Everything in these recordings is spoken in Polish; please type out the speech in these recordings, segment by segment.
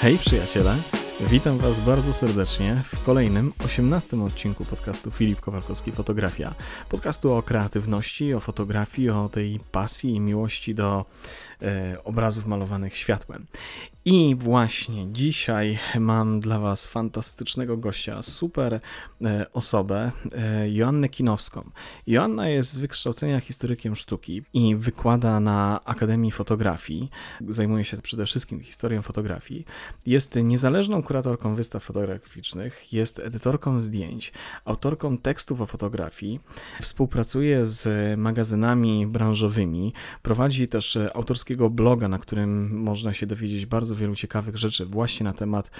Hej przyjaciele, witam Was bardzo serdecznie w kolejnym, osiemnastym odcinku podcastu Filip Kowalkowski Fotografia. Podcastu o kreatywności, o fotografii, o tej pasji i miłości do e, obrazów malowanych światłem. I właśnie dzisiaj mam dla Was fantastycznego gościa, super e, osobę, e, Joannę Kinowską. Joanna jest z wykształcenia historykiem sztuki i wykłada na Akademii Fotografii. Zajmuje się przede wszystkim historią fotografii. Jest niezależną kuratorką wystaw fotograficznych, jest edytorką zdjęć, autorką tekstów o fotografii, współpracuje z magazynami branżowymi, prowadzi też autorskiego bloga, na którym można się dowiedzieć bardzo wielu ciekawych rzeczy właśnie na temat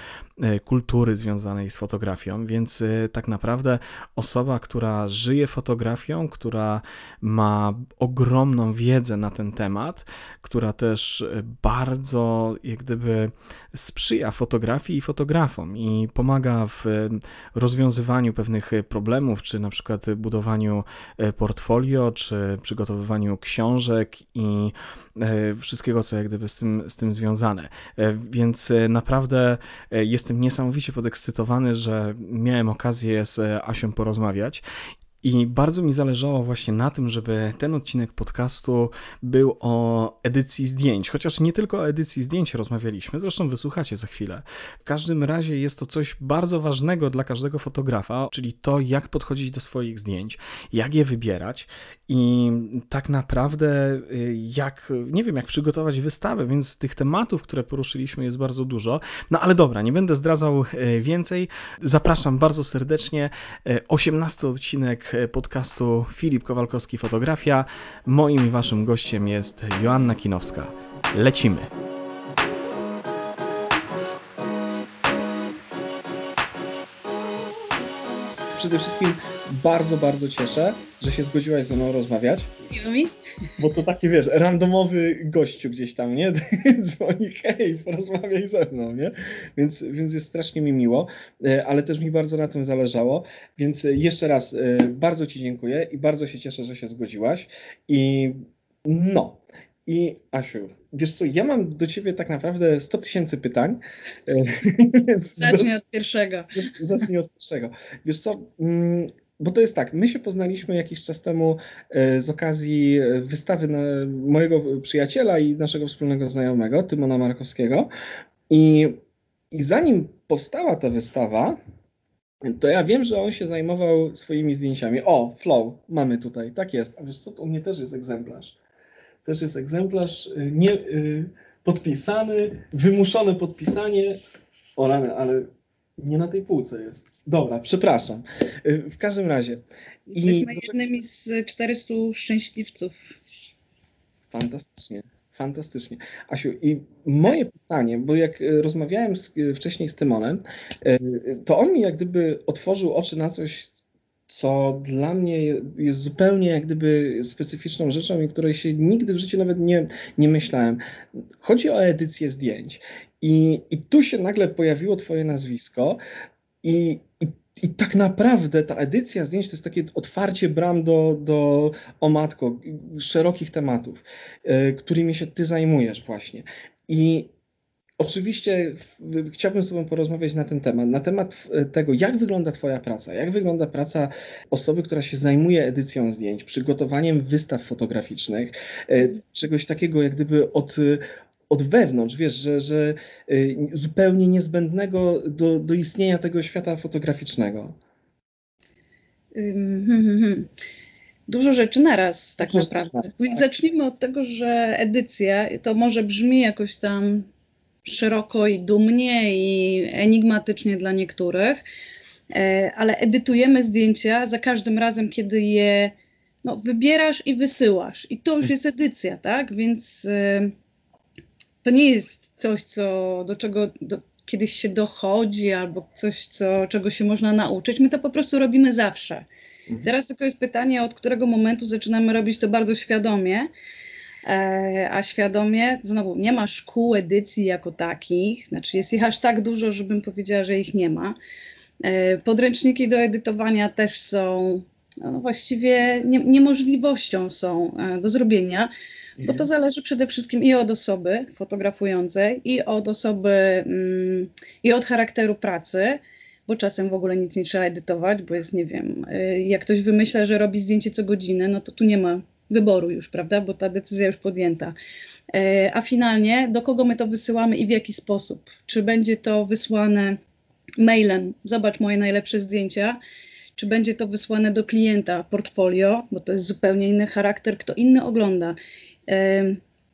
e, kultury związanej z fotografią, więc e, tak naprawdę osoba, która żyje fotografią, która ma ogromną wiedzę na ten temat, która też e, bardzo jak gdyby sprzyja fotografii i fotografom i pomaga w rozwiązywaniu pewnych problemów, czy na przykład budowaniu portfolio, czy przygotowywaniu książek i wszystkiego, co jak gdyby z tym, z tym związane więc e, naprawdę e, jestem niesamowicie podekscytowany, że miałem okazję z e, Asią porozmawiać i bardzo mi zależało właśnie na tym, żeby ten odcinek podcastu był o edycji zdjęć, chociaż nie tylko o edycji zdjęć rozmawialiśmy, zresztą wysłuchacie za chwilę. W każdym razie jest to coś bardzo ważnego dla każdego fotografa, czyli to, jak podchodzić do swoich zdjęć, jak je wybierać i tak naprawdę y, jak, nie wiem, jak przygotować wystawę, więc tych tematów, które poruszyliśmy jest bardzo dużo. No ale dobra, nie będę zdradzał y, więcej. Zapraszam bardzo serdecznie. 18 y, odcinek podcastu Filip Kowalkowski Fotografia. Moim i waszym gościem jest Joanna Kinowska. Lecimy. Przede wszystkim bardzo, bardzo cieszę, że się zgodziłaś ze mną rozmawiać. Miło mi. Bo to taki, wiesz, randomowy gościu gdzieś tam, nie? Dzwoni, hej, porozmawiaj ze mną, nie? Więc, więc jest strasznie mi miło, e, ale też mi bardzo na tym zależało. Więc jeszcze raz e, bardzo Ci dziękuję i bardzo się cieszę, że się zgodziłaś. I no, i Asiu, wiesz co, ja mam do ciebie tak naprawdę 100 tysięcy pytań. E, Zacznij od pierwszego. Zacznij od pierwszego. Wiesz co, mm, bo to jest tak, my się poznaliśmy jakiś czas temu e, z okazji e, wystawy mojego przyjaciela i naszego wspólnego znajomego, Tymona Markowskiego. I, I zanim powstała ta wystawa, to ja wiem, że on się zajmował swoimi zdjęciami. O, flow, mamy tutaj, tak jest. A wiesz co, to u mnie też jest egzemplarz. Też jest egzemplarz y, nie, podpisany, wymuszone podpisanie. O rany, ale nie na tej półce jest. Dobra, przepraszam. Y, w każdym razie. Jesteśmy I... jednymi z 400 szczęśliwców. Fantastycznie. Fantastycznie. Asiu, i moje pytanie, bo jak rozmawiałem z, wcześniej z Tymonem, to on mi jak gdyby otworzył oczy na coś, co dla mnie jest zupełnie jak gdyby specyficzną rzeczą i której się nigdy w życiu nawet nie, nie myślałem. Chodzi o edycję zdjęć. I, I tu się nagle pojawiło Twoje nazwisko, i, i, tak naprawdę ta edycja zdjęć to jest takie otwarcie bram do, do o matko, szerokich tematów, y, którymi się Ty zajmujesz właśnie. I Oczywiście chciałbym z Tobą porozmawiać na ten temat, na temat e, tego, jak wygląda Twoja praca, jak wygląda praca osoby, która się zajmuje edycją zdjęć, przygotowaniem wystaw fotograficznych, e, czegoś takiego jak gdyby od, od wewnątrz, wiesz, że, że e, zupełnie niezbędnego do, do istnienia tego świata fotograficznego. Hmm, hmm, hmm. Dużo rzeczy naraz, tak Dużo naprawdę. Tak. Zacznijmy od tego, że edycja to może brzmi jakoś tam szeroko i dumnie i enigmatycznie dla niektórych, e, ale edytujemy zdjęcia za każdym razem, kiedy je no, wybierasz i wysyłasz. I to już jest edycja, tak? Więc e, to nie jest coś, co, do czego do, kiedyś się dochodzi, albo coś, co, czego się można nauczyć. My to po prostu robimy zawsze. Mhm. Teraz tylko jest pytanie, od którego momentu zaczynamy robić to bardzo świadomie. E, a świadomie, znowu nie ma szkół edycji jako takich, znaczy jest ich aż tak dużo, żebym powiedziała, że ich nie ma. E, podręczniki do edytowania też są no właściwie nie, niemożliwością są do zrobienia, bo to zależy przede wszystkim i od osoby fotografującej, i od osoby, mm, i od charakteru pracy, bo czasem w ogóle nic nie trzeba edytować, bo jest, nie wiem, y, jak ktoś wymyśla, że robi zdjęcie co godzinę, no to tu nie ma wyboru już, prawda, bo ta decyzja już podjęta. Y, a finalnie, do kogo my to wysyłamy i w jaki sposób? Czy będzie to wysłane mailem, zobacz moje najlepsze zdjęcia, czy będzie to wysłane do klienta portfolio, bo to jest zupełnie inny charakter, kto inny ogląda.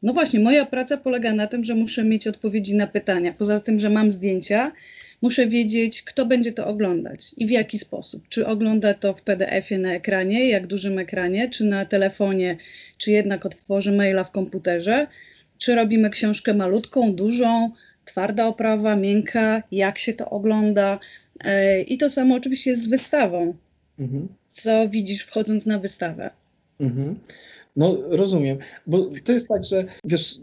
No właśnie, moja praca polega na tym, że muszę mieć odpowiedzi na pytania. Poza tym, że mam zdjęcia, muszę wiedzieć, kto będzie to oglądać i w jaki sposób. Czy ogląda to w PDF-ie na ekranie, jak dużym ekranie, czy na telefonie, czy jednak otworzy maila w komputerze, czy robimy książkę malutką, dużą, twarda oprawa, miękka, jak się to ogląda. E, I to samo oczywiście jest z wystawą. Mhm. Co widzisz wchodząc na wystawę? Mhm. No rozumiem, bo to jest tak, że wiesz,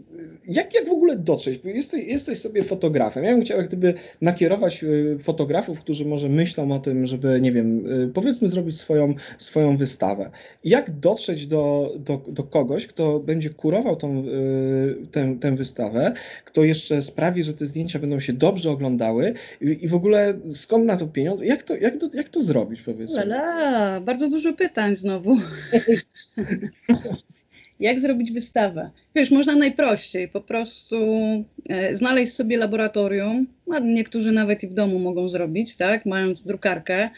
jak, jak w ogóle dotrzeć? Bo jesteś, jesteś sobie fotografem. Ja bym chciał jak gdyby nakierować y, fotografów, którzy może myślą o tym, żeby, nie wiem, y, powiedzmy zrobić swoją, swoją wystawę. Jak dotrzeć do, do, do kogoś, kto będzie kurował tą, y, tę, tę wystawę, kto jeszcze sprawi, że te zdjęcia będą się dobrze oglądały i, i w ogóle skąd na to pieniądze? Jak to, jak to, jak to zrobić, powiedzmy? Lala, bardzo dużo pytań znowu. jak zrobić wystawę. Wiesz, można najprościej, po prostu e, znaleźć sobie laboratorium, a niektórzy nawet i w domu mogą zrobić, tak, mając drukarkę.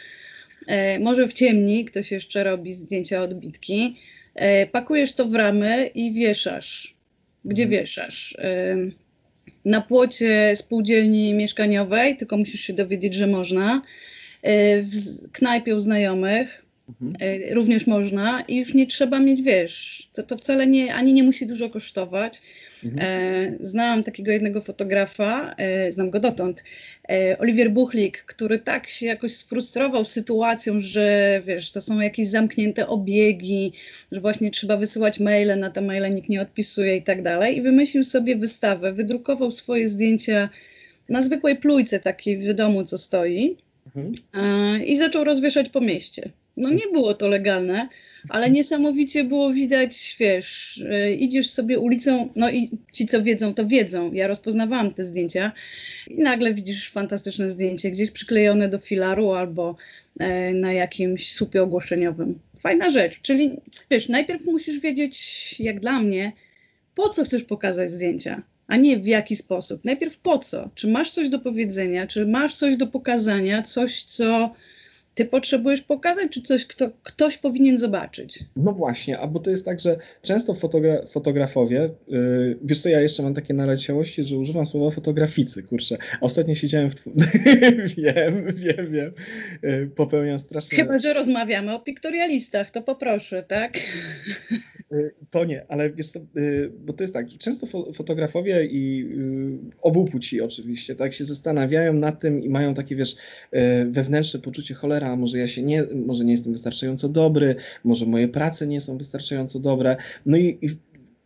E, może w ciemni ktoś jeszcze robi zdjęcia odbitki. E, pakujesz to w ramy i wieszasz. Gdzie mhm. wieszasz? Na płocie spółdzielni mieszkaniowej, tylko musisz się dowiedzieć, że można. W knajpie u znajomych, Mhm. E, również można i już nie trzeba mieć, wiesz, to, to wcale nie, ani nie musi dużo kosztować. Mhm. E, znałam takiego jednego fotografa, e, znam go dotąd, e, Oliwier Buchlik, który tak się jakoś sfrustrował sytuacją, że wiesz, to są jakieś zamknięte obiegi, że właśnie trzeba wysyłać maile, na te maile nikt nie odpisuje i tak dalej. I wymyślił sobie wystawę, wydrukował swoje zdjęcia na zwykłej plujce takiej w domu, co stoi. Mhm. E, I zaczął rozwieszać po mieście. No nie było to legalne, ale niesamowicie było widać, wiesz, yy, idziesz sobie ulicą, no i ci, co wiedzą, to wiedzą. Ja rozpoznawałam te zdjęcia i nagle widzisz fantastyczne zdjęcie gdzieś przyklejone do filaru albo yy, na jakimś słupie ogłoszeniowym. Fajna rzecz, czyli wiesz, najpierw musisz wiedzieć, jak dla mnie, po co chcesz pokazać zdjęcia, a nie w jaki sposób. Najpierw po co? Czy masz coś do powiedzenia, czy masz coś do pokazania, coś, co ty potrzebujesz pokazać, czy coś kto, ktoś powinien zobaczyć? No właśnie, albo to jest tak, że często fotogra fotografowie, yy, wiesz co, ja jeszcze mam takie naleciałości, że używam słowa fotograficy, kurczę. Ostatnio siedziałem w... wiem, wiem, wiem. Yy, popełniam strasznie... Chyba, że rozmawiamy o piktorialistach, to poproszę, tak? Yy, to nie, ale wiesz co, yy, bo to jest tak, często fo fotografowie i yy, obu płci oczywiście, tak, się zastanawiają nad tym i mają takie, wiesz, wewnętrzne poczucie cholera, może ja się nie, może nie jestem wystarczająco dobry, może moje prace nie są wystarczająco dobre. No i, i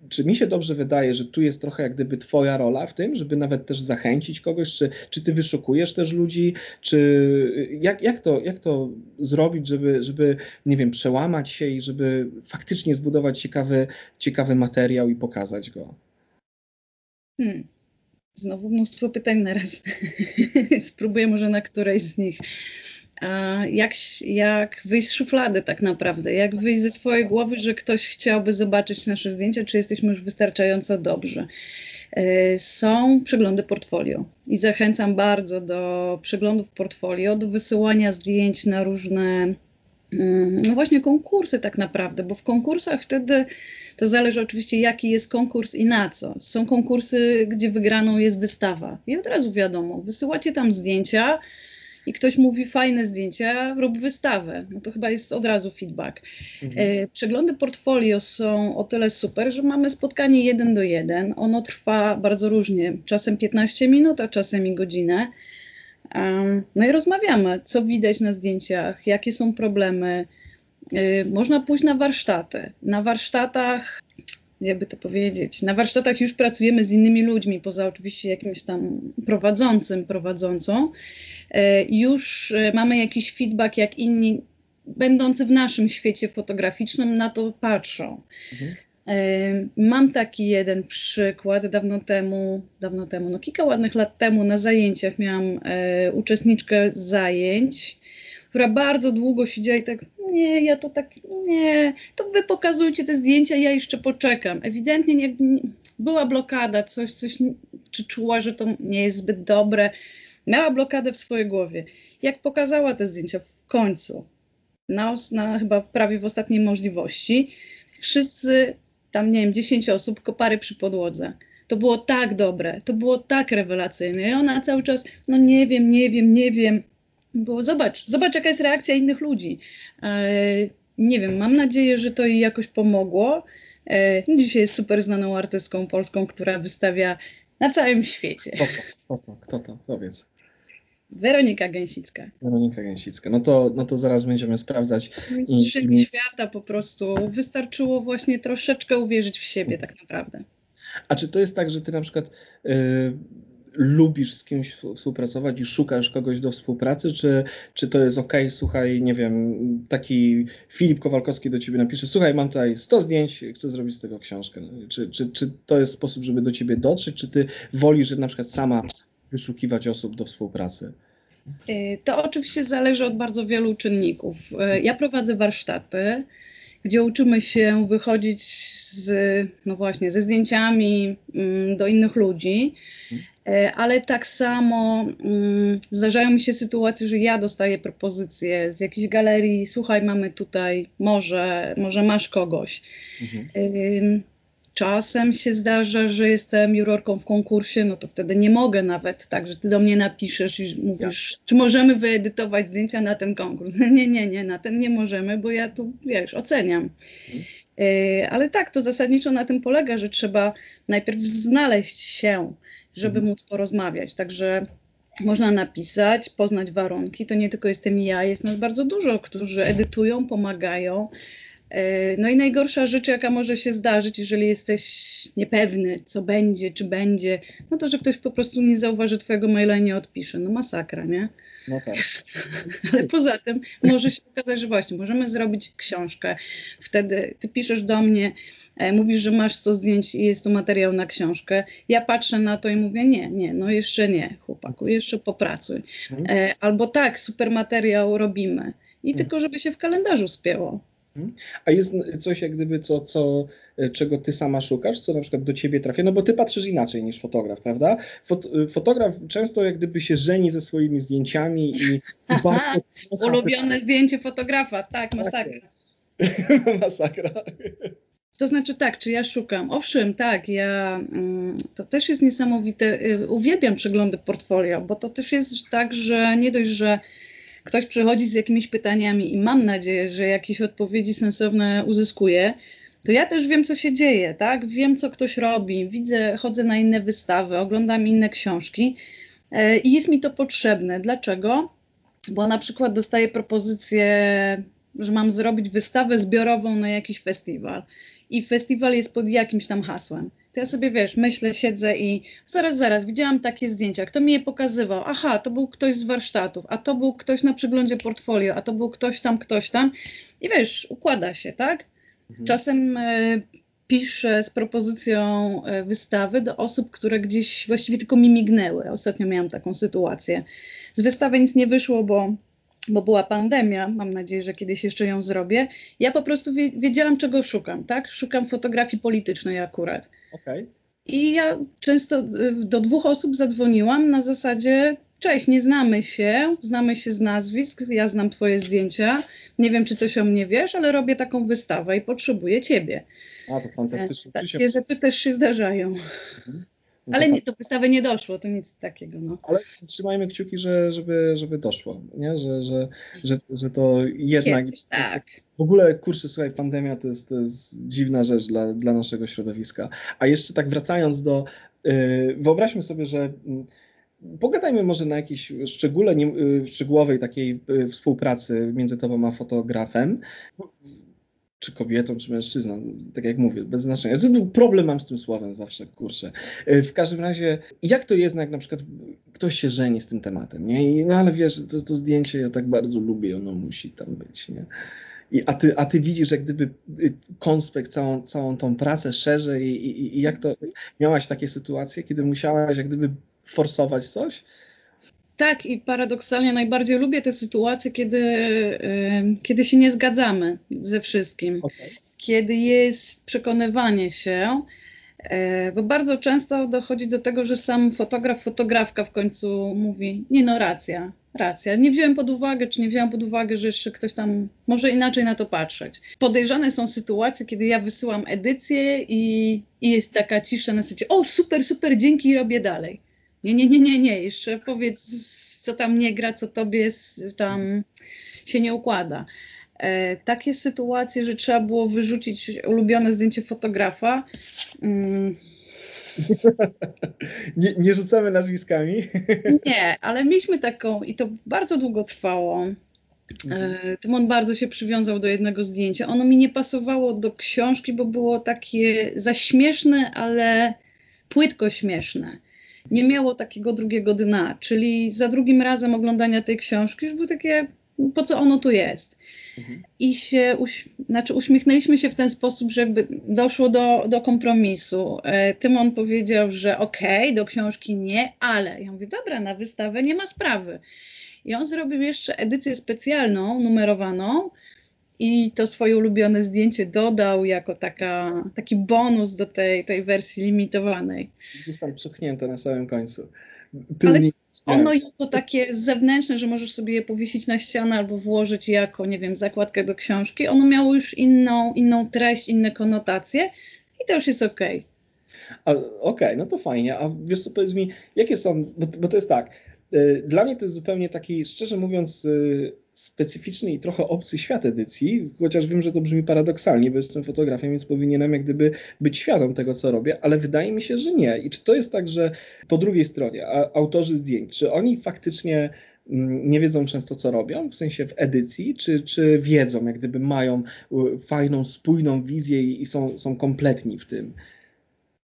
czy mi się dobrze wydaje, że tu jest trochę jak gdyby twoja rola w tym, żeby nawet też zachęcić kogoś, czy, czy ty wyszukujesz też ludzi, czy jak, jak, to, jak to zrobić, żeby, żeby, nie wiem, przełamać się i żeby faktycznie zbudować ciekawy, ciekawy materiał i pokazać go? Hmm. Znowu mnóstwo pytań na raz. Spróbuję może na którejś z nich jak, jak wyjść z szuflady tak naprawdę, jak wyjść ze swojej głowy, że ktoś chciałby zobaczyć nasze zdjęcia, czy jesteśmy już wystarczająco dobrzy. E, są przeglądy portfolio i zachęcam bardzo do przeglądów portfolio, do wysyłania zdjęć na różne, mm, no właśnie konkursy tak naprawdę, bo w konkursach wtedy to zależy oczywiście jaki jest konkurs i na co. Są konkursy, gdzie wygraną jest wystawa i od razu wiadomo, wysyłacie tam zdjęcia, i ktoś mówi fajne zdjęcia, rób wystawę. No to chyba jest od razu feedback. Mhm. E, przeglądy portfolio są o tyle super, że mamy spotkanie jeden do jeden. Ono trwa bardzo różnie, czasem 15 minut, a czasem i godzinę. No i rozmawiamy, co widać na zdjęciach, jakie są problemy. E, można pójść na warsztaty. Na warsztatach jakby to powiedzieć, na warsztatach już pracujemy z innymi ludźmi, poza oczywiście jakimś tam prowadzącym, prowadzącą. E, już e, mamy jakiś feedback, jak inni będący w naszym świecie fotograficznym na to patrzą. Mhm. Mam taki jeden przykład dawno temu, dawno temu, no kilka ładnych lat temu na zajęciach miałam e, uczestniczkę zajęć, która bardzo długo siedziała i tak, nie, ja to tak, nie, to wy pokazujcie te zdjęcia, ja jeszcze poczekam. Ewidentnie nie, była blokada, coś, coś, czy czuła, że to nie jest zbyt dobre. Miała blokadę w swojej głowie. Jak pokazała te zdjęcia w końcu, na, na chyba prawie w ostatniej możliwości, wszyscy tam, nie wiem, 10 osób, kopary przy podłodze. To było tak dobre, to było tak rewelacyjne. I ona cały czas, no nie wiem, nie wiem, nie wiem. Było, zobacz, zobacz, jaka jest reakcja innych ludzi. E, nie wiem, mam nadzieję, że to jej jakoś pomogło. E, dzisiaj jest super znaną artystką polską, która wystawia na całym świecie. Kto to? Kto to? Kto to? Powiedz. Weronika Gęsicka. Weronika Gęsicka. No to, no to zaraz będziemy sprawdzać. Mistrzyni I... świata po prostu. Wystarczyło właśnie troszeczkę uwierzyć w siebie tak naprawdę. A czy to jest tak, że ty na przykład y, lubisz z kimś współpracować i szukasz kogoś do współpracy, czy, czy to jest ok, słuchaj, nie wiem, taki Filip Kowalkowski do ciebie napisze, słuchaj, mam tutaj 100 zdjęć, chcę zrobić z tego książkę. Czy, czy, czy to jest sposób, żeby do ciebie dotrzeć, czy ty wolisz, na przykład sama wyszukiwać osób do współpracy? Y, to oczywiście zależy od bardzo wielu czynników. Y, ja prowadzę warsztaty, gdzie uczymy się wychodzić z, no właśnie, ze zdjęciami mm, do innych ludzi, y, ale tak samo mm, zdarzają mi się sytuacje, że ja dostaję propozycję z jakiejś galerii, słuchaj, mamy tutaj, może, może masz kogoś. Mhm. Czasem się zdarza, że jestem jurorką w konkursie, no to wtedy nie mogę nawet tak, że ty do mnie napiszesz i mówisz, ja. czy możemy wyedytować zdjęcia na ten konkurs. Nie, nie, nie, na ten nie możemy, bo ja tu, wiesz, oceniam. Mhm. Ale tak, to zasadniczo na tym polega, że trzeba najpierw znaleźć się, żeby mhm. móc porozmawiać. Także można napisać, poznać warunki. To nie tylko jestem ja, jest nas bardzo dużo, którzy edytują, pomagają. E, no i najgorsza rzecz, jaka może się zdarzyć, jeżeli jesteś niepewny, co będzie, czy będzie, no to, że ktoś po prostu nie zauważy twojego maila i nie odpisze. No masakra, nie? No tak. Ale poza tym może się okazać, że właśnie możemy zrobić książkę. Wtedy ty piszesz do mnie, e, mówisz, że masz 100 zdjęć i jest to materiał na książkę. Ja patrzę na to i mówię, nie, nie, no jeszcze nie, chłopaku, jeszcze popracuj. Mhm. E, albo tak, super materiał robimy. I mhm. tylko, żeby się w kalendarzu spięło. Mhm. A jest coś jak gdyby, co, co, e, czego ty sama szukasz, co na przykład do ciebie trafia, no bo ty patrzysz inaczej niż fotograf, prawda? Fot e, fotograf często jak gdyby się żeni ze swoimi zdjęciami i, bardzo... Ulubione zdjęcie fotografa, tak, masakra. masakra. To znaczy tak, czy ja szukam? Owszem, tak, ja, mm, to też jest niesamowite, e, uwielbiam przeglądy portfolio, bo to też jest tak, że nie dość, że ktoś przychodzi z jakimiś pytaniami i mam nadzieję, że jakieś odpowiedzi sensowne uzyskuje, to ja też wiem, co się dzieje, tak? Wiem, co ktoś robi, widzę, chodzę na inne wystawy, oglądam inne książki e, i jest mi to potrzebne. Dlaczego? Bo na przykład dostaję propozycję, że mam zrobić wystawę zbiorową na jakiś festiwal i festiwal jest pod jakimś tam hasłem to ja sobie wiesz, myślę, siedzę i zaraz, zaraz, widziałam takie zdjęcia, kto mi je pokazywał? Aha, to był ktoś z warsztatów, a to był ktoś na przeglądzie portfolio, a to był ktoś tam, ktoś tam. I wiesz, układa się, tak? Mhm. Czasem y, piszę z propozycją y, wystawy do osób, które gdzieś właściwie tylko mi mignęły. Ostatnio miałam taką sytuację. Z wystawy nic nie wyszło, bo bo była pandemia, mam nadzieję, że kiedyś jeszcze ją zrobię. Ja po prostu wiedziałam, czego szukam, tak? Szukam fotografii politycznej akurat. Okay. I ja często y, do dwóch osób zadzwoniłam na zasadzie cześć, nie znamy się, znamy się z nazwisk, ja znam twoje zdjęcia, nie wiem, czy coś o mnie wiesz, ale robię taką wystawę i potrzebuję ciebie. A, to fantastycznie. E, takie rzeczy też się zdarzają. Mhm. Ale nie, do wystawy nie doszło, to nic takiego. No. Ale trzymajmy kciuki, że, żeby, żeby doszło, nie? Że, że, że, że to jednak. Kiedyś, tak. W ogóle, kurczę, słuchaj, pandemia to jest, to jest dziwna rzecz dla, dla naszego środowiska. A jeszcze tak wracając do. Yy, wyobraźmy sobie, że. Yy, Pogadajmy może na jakiejś szczególe, nie, y, szczegółowej takiej y, współpracy między tobą a fotografem czy kobietą, czy mężczyzną, tak jak mówię, bez znaczenia. Problem mam z tym słowem zawsze, kurczę. E, w każdym razie, jak to jest, no jak na przykład ktoś się żeni z tym tematem, nie? I, no ale wiesz, to, to zdjęcie ja tak bardzo lubię, ono musi tam być, nie? I, a, ty, a ty widzisz jak gdyby y, konspekt, całą, całą tą pracę szerzej i, i, i jak to, miałaś takie sytuacje, kiedy musiałaś jak gdyby forsować coś? Tak, i paradoksalnie najbardziej lubię te sytuacje, kiedy, kiedy się nie zgadzamy ze wszystkim. Okay. Kiedy jest przekonywanie się, e, bo bardzo często dochodzi do tego, że sam fotograf, fotografka w końcu mówi: Nie, no, racja, racja. Nie wziąłem pod uwagę, czy nie wziąłem pod uwagę, że jeszcze ktoś tam może inaczej na to patrzeć. Podejrzane są sytuacje, kiedy ja wysyłam edycję i, i jest taka cisza na zasadzie: O, super, super, dzięki, robię dalej. Nie, nie, nie, nie, nie, jeszcze powiedz, co tam nie gra, co tobie tam się nie układa. E, takie sytuacje, że trzeba było wyrzucić ulubione zdjęcie fotografa. Mm. nie, nie rzucamy nazwiskami. nie, ale mieliśmy taką i to bardzo długo trwało. E, mhm. Tymon bardzo się przywiązał do jednego zdjęcia. Ono mi nie pasowało do książki, bo było takie zaśmieszne, ale płytko śmieszne nie miało takiego drugiego dna, czyli za drugim razem oglądania tej książki już było takie, po co ono tu jest. Mhm. I się, uś, znaczy uśmiechnęliśmy się w ten sposób, że jakby doszło do, do kompromisu. E, Tymon powiedział, że okej, okay, do książki nie, ale ja mówię, dobra, na wystawę nie ma sprawy. I on zrobił jeszcze edycję specjalną, numerowaną, i to swoje ulubione zdjęcie dodał jako taka, taki bonus do tej, tej wersji limitowanej. Gdzieś tam przychnięte na samym końcu. Ale ono jako takie zewnętrzne, że możesz sobie je powiesić na ścianę albo włożyć jako, nie wiem, zakładkę do książki, ono miało już inną, inną treść, inne konotacje i to już jest okej. Okay. Okej, okay, no to fajnie. A wiesz co, powiedz mi, jakie są, bo, bo to jest tak, y, dla mnie to jest zupełnie taki, szczerze mówiąc, y, specyficzny i trochę obcy świat edycji, chociaż wiem, że to brzmi paradoksalnie, bo jestem fotografem, więc powinienem jak gdyby być świadom tego, co robię, ale wydaje mi się, że nie. I czy to jest tak, że po drugiej stronie autorzy zdjęć, czy oni faktycznie mm, nie wiedzą często, co robią, w sensie w edycji, czy, czy wiedzą, jak gdyby mają fajną, spójną wizję i są, są kompletni w tym?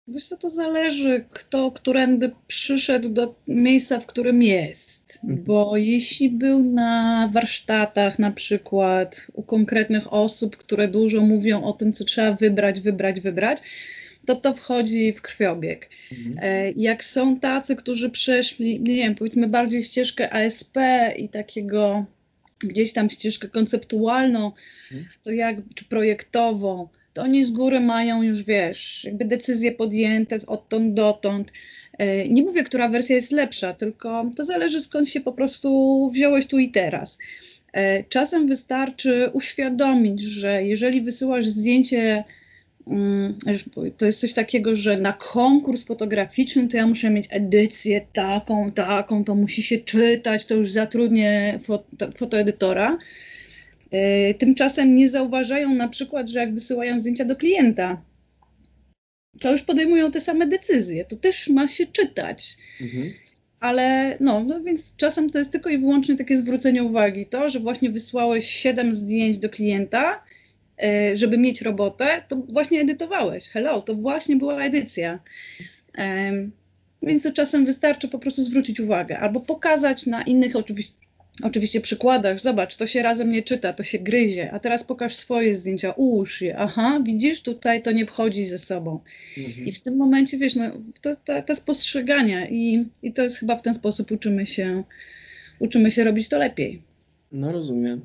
Wiesz co, to zależy, kto którędy przyszedł do miejsca, w którym jest. Mhm. bo jeśli był na warsztatach na przykład u konkretnych osób, które dużo mówią o tym, co trzeba wybrać, wybrać, wybrać, to to wchodzi w krwiobieg. Mhm. E, jak są tacy, którzy przeszli, nie wiem, powiedzmy bardziej ścieżkę ASP i takiego gdzieś tam ścieżkę konceptualną, mhm. to jak, czy projektową, to oni z góry mają już, wiesz, jakby decyzje podjęte odtąd dotąd. E, nie mówię, która wersja jest lepsza, tylko to zależy skąd się po prostu wziąłeś tu i teraz. E, czasem wystarczy uświadomić, że jeżeli wysyłasz zdjęcie, mm, to jest coś takiego, że na konkurs fotograficzny to ja muszę mieć edycję taką, taką, to musi się czytać, to już zatrudnię foto, fotoedytora. E, tymczasem nie zauważają na przykład, że jak wysyłają zdjęcia do klienta, to już podejmują te same decyzje. To też ma się czytać. Mhm. Ale no, no więc czasem to jest tylko i wyłącznie takie zwrócenie uwagi. To, że właśnie wysłałeś 7 zdjęć do klienta, e, żeby mieć robotę, to właśnie edytowałeś. Hello, to właśnie była edycja. Więc to czasem wystarczy po prostu zwrócić uwagę albo pokazać na innych oczywiście oczywiście przykładach, zobacz, to się razem nie czyta, to się gryzie, a teraz pokaż swoje zdjęcia, ułóż je, aha, widzisz, tutaj to nie wchodzi ze sobą. Mhm. I w tym momencie, wiesz, no, to, to, to spostrzegania i, i to jest chyba w ten sposób uczymy się, uczymy się robić to lepiej. No rozumiem.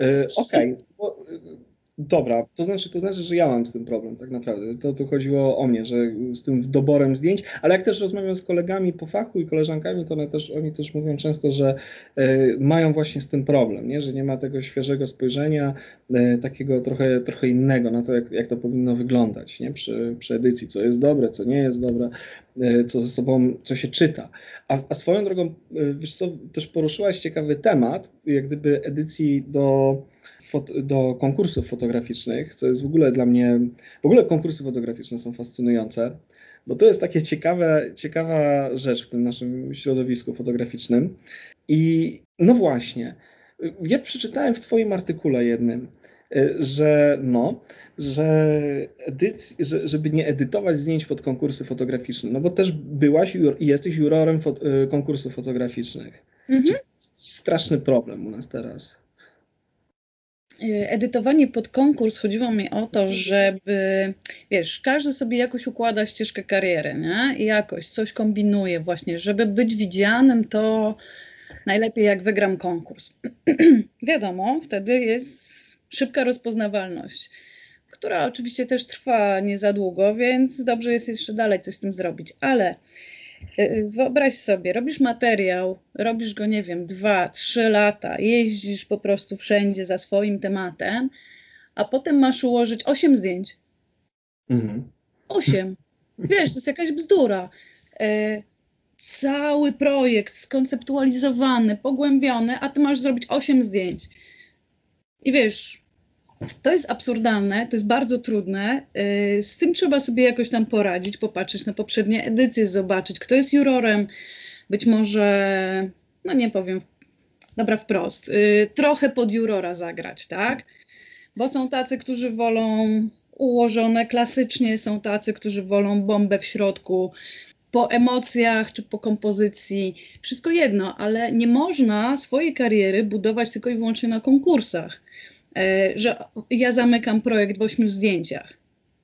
Yy, Okej, okay. Dobra, to znaczy, to znaczy, że ja mam z tym problem tak naprawdę. To, to chodziło o mnie, że z tym doborem zdjęć, ale jak też rozmawiam z kolegami po fachu i koleżankami, to one też, oni też mówią często, że y, mają właśnie z tym problem, nie? że nie ma tego świeżego spojrzenia, y, takiego trochę, trochę innego na to, jak, jak to powinno wyglądać nie? Przy, przy edycji, co jest dobre, co nie jest dobre, y, co ze sobą, co się czyta. A, a swoją drogą, wiesz co, też poruszyłaś ciekawy temat, jak gdyby edycji do do konkursów fotograficznych, co jest w ogóle dla mnie, w ogóle konkursy fotograficzne są fascynujące, bo to jest takie ciekawe, ciekawa rzecz w tym naszym środowisku fotograficznym. I no właśnie, ja przeczytałem w Twoim artykule jednym, że no, że, edyc, że żeby nie edytować zdjęć pod konkursy fotograficzne, no bo też byłaś i jesteś jurorem fot, konkursów fotograficznych. Mhm. Straszny problem u nas teraz. Y, edytowanie pod konkurs chodziło mi o to, żeby, wiesz, każdy sobie jakoś układa ścieżkę kariery, nie? I jakoś coś kombinuje właśnie, żeby być widzianym, to najlepiej jak wygram konkurs. Wiadomo, wtedy jest szybka rozpoznawalność, która oczywiście też trwa nie za długo, więc dobrze jest jeszcze dalej coś z tym zrobić, ale wyobraź sobie, robisz materiał, robisz go, nie wiem, dwa, trzy lata, jeździsz po prostu wszędzie za swoim tematem, a potem masz ułożyć osiem zdjęć. Mhm. Osiem. Wiesz, to jest jakaś bzdura. E, cały projekt skonceptualizowany, pogłębiony, a ty masz zrobić osiem zdjęć. I wiesz, to jest absurdalne, to jest bardzo trudne. Y, z tym trzeba sobie jakoś tam poradzić, popatrzeć na poprzednie edycje, zobaczyć, kto jest jurorem. Być może, no nie powiem, dobra, wprost, y, trochę pod jurora zagrać, tak? Bo są tacy, którzy wolą ułożone klasycznie, są tacy, którzy wolą bombę w środku, po emocjach czy po kompozycji, wszystko jedno, ale nie można swojej kariery budować tylko i wyłącznie na konkursach. E, że ja zamykam projekt w ośmiu zdjęciach.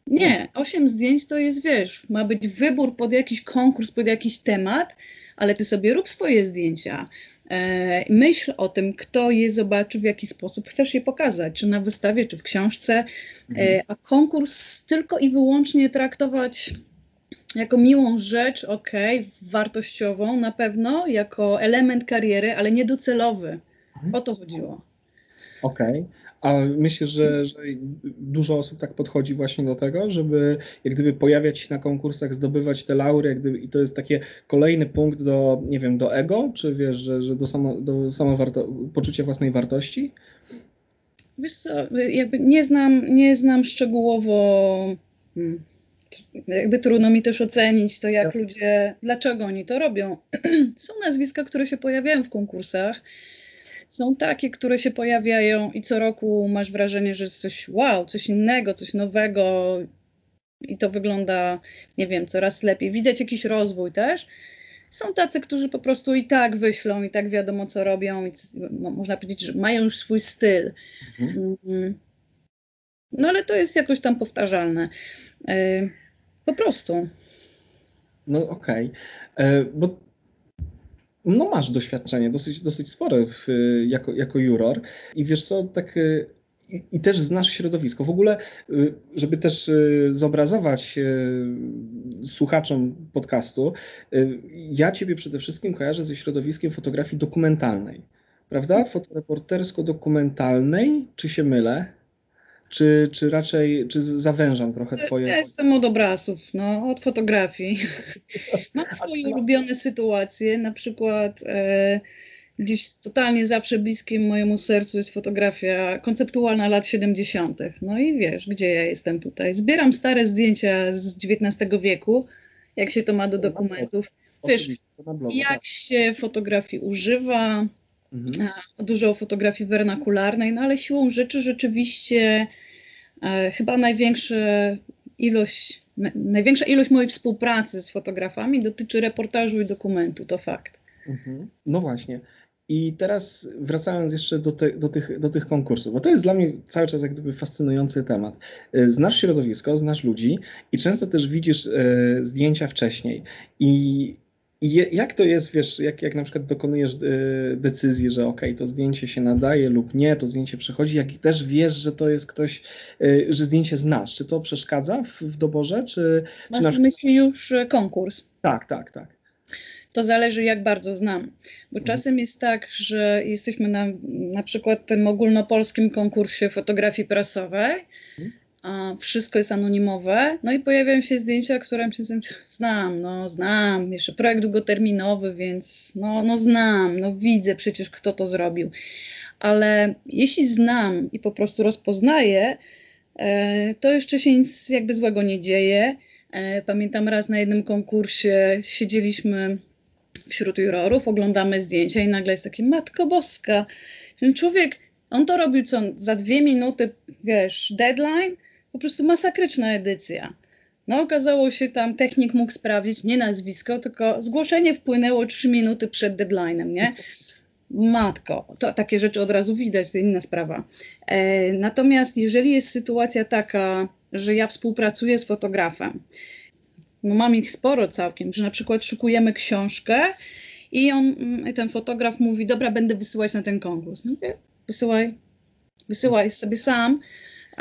Nie, osiem zdjęć to jest, wiesz, ma być wybór pod jakiś konkurs, pod jakiś temat, ale ty sobie rób swoje zdjęcia. E, myśl o tym, kto je zobaczy, w jaki sposób chcesz je pokazać, czy na wystawie, czy w książce, e, mhm. a konkurs tylko i wyłącznie traktować jako miłą rzecz, ok, wartościową na pewno, jako element kariery, ale niedocelowy. Mhm. O to chodziło. Okej. Okay. A myślę, że, że, dużo osób tak podchodzi właśnie do tego, żeby jak gdyby pojawiać się na konkursach, zdobywać te laury, jak gdyby, i to jest taki kolejny punkt do, nie wiem, do ego, czy wiesz, że, że do, samo, do samowarto, poczucia własnej wartości? Wiesz co, jakby nie znam, nie znam szczegółowo, hmm, jakby trudno mi też ocenić to, jak ludzie, dlaczego oni to robią. Są nazwiska, które się pojawiają w konkursach, są takie, które się pojawiają i co roku masz wrażenie, że jest coś wow, coś innego, coś nowego i to wygląda, nie wiem, coraz lepiej. Widać jakiś rozwój też. Są tacy, którzy po prostu i tak wyślą, i tak wiadomo, co robią, i można powiedzieć, że mają już swój styl. Mhm. Mm. No ale to jest jakoś tam powtarzalne. E, po prostu. No okej. Okay. E, bo no masz doświadczenie dosyć, dosyć spore w, jako, jako juror i wiesz co, tak y, i, i, też znasz środowisko. W ogóle, y, żeby też y, zobrazować słuchaczom podcastu, ja ciebie przede wszystkim kojarzę ze środowiskiem fotografii dokumentalnej, prawda? Fotoreportersko-dokumentalnej, czy się mylę? Czy, czy raczej czy zawężam trochę twoje... Ja jestem od obrazów, no, od fotografii. Mam swoje ulubione sytuacje, na przykład e, gdzieś totalnie zawsze bliskim mojemu sercu jest fotografia konceptualna lat 70. No i wiesz, gdzie ja jestem tutaj. Zbieram stare zdjęcia z XIX wieku, jak się to ma do dokumentów. Wiesz, jak tak. się fotografii używa, Mhm. Dużo fotografii wernakularnej, no ale siłą rzeczy rzeczywiście e, chyba największa ilość, na, największa ilość mojej współpracy z fotografami dotyczy reportażu i dokumentu, to fakt. Mhm. No właśnie. I teraz wracając jeszcze do, te, do, tych, do tych konkursów, bo to jest dla mnie cały czas jak gdyby fascynujący temat. E, znasz środowisko, znasz ludzi i często też widzisz e, zdjęcia wcześniej i i jak to jest, wiesz, jak, jak na przykład dokonujesz e, decyzji, że ok, to zdjęcie się nadaje lub nie, to zdjęcie przechodzi, jak też wiesz, że to jest ktoś, e, że zdjęcie znasz, czy to przeszkadza w, w doborze, czy... Masz czy na przykład... myśli już e, konkurs? Tak, tak, tak. To zależy, jak bardzo znam. Bo mhm. czasem jest tak, że jesteśmy na na przykład tym ogólnopolskim konkursie fotografii prasowej, mhm wszystko jest anonimowe, no i pojawiają się zdjęcia, które znam, no znam, jeszcze projekt długoterminowy, więc no, no znam, no widzę przecież kto to zrobił. Ale jeśli znam i po prostu rozpoznaję, e, to jeszcze się nic jakby złego nie dzieje. E, pamiętam raz na jednym konkursie siedzieliśmy wśród jurorów, oglądamy zdjęcia i nagle jest takie Matko Boska. Ten człowiek On to robił co za dwie minuty, wiesz, deadline, po prostu masakryczna edycja. No okazało się tam, technik mógł sprawdzić nie nazwisko, tylko zgłoszenie wpłynęło trzy minuty przed deadline'em, nie? Matko, to takie rzeczy od razu widać, to inna sprawa. E, natomiast jeżeli jest sytuacja taka, że ja współpracuję z fotografem, no mam ich sporo całkiem, że na przykład szukujemy książkę i on, mm, ten fotograf mówi, dobra, będę wysyłać na ten konkurs. No, wysyłaj, wysyłaj sobie sam,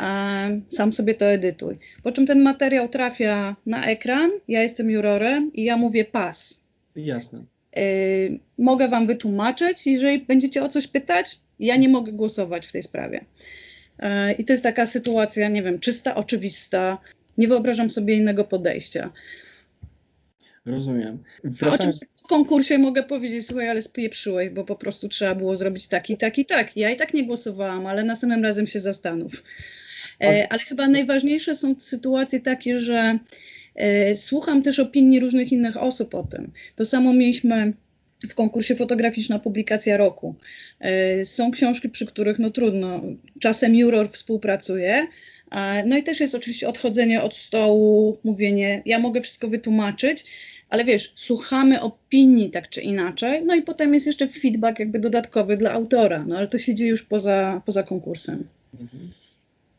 a sam sobie to edytuj. Po czym ten materiał trafia na ekran, ja jestem jurorem i ja mówię pas. Jasne. Y, mogę Wam wytłumaczyć, jeżeli będziecie o coś pytać, ja nie mogę głosować w tej sprawie. Y, I to jest taka sytuacja, nie wiem, czysta, oczywista. Nie wyobrażam sobie innego podejścia. Rozumiem. Wracając... w konkursie mogę powiedzieć, słuchaj, ale spieprzyłeś, bo po prostu trzeba było zrobić tak i tak i tak. Ja i tak nie głosowałam, ale następnym razem się zastanów. E, ale chyba najważniejsze są sytuacje takie, że e, słucham też opinii różnych innych osób o tym. To samo mieliśmy w konkursie fotograficzna publikacja roku. E, są książki, przy których no trudno, czasem juror współpracuje, no i też jest oczywiście odchodzenie od stołu, mówienie, ja mogę wszystko wytłumaczyć, ale wiesz, słuchamy opinii tak czy inaczej, no i potem jest jeszcze feedback jakby dodatkowy dla autora, no ale to się dzieje już poza, poza konkursem. Mhm.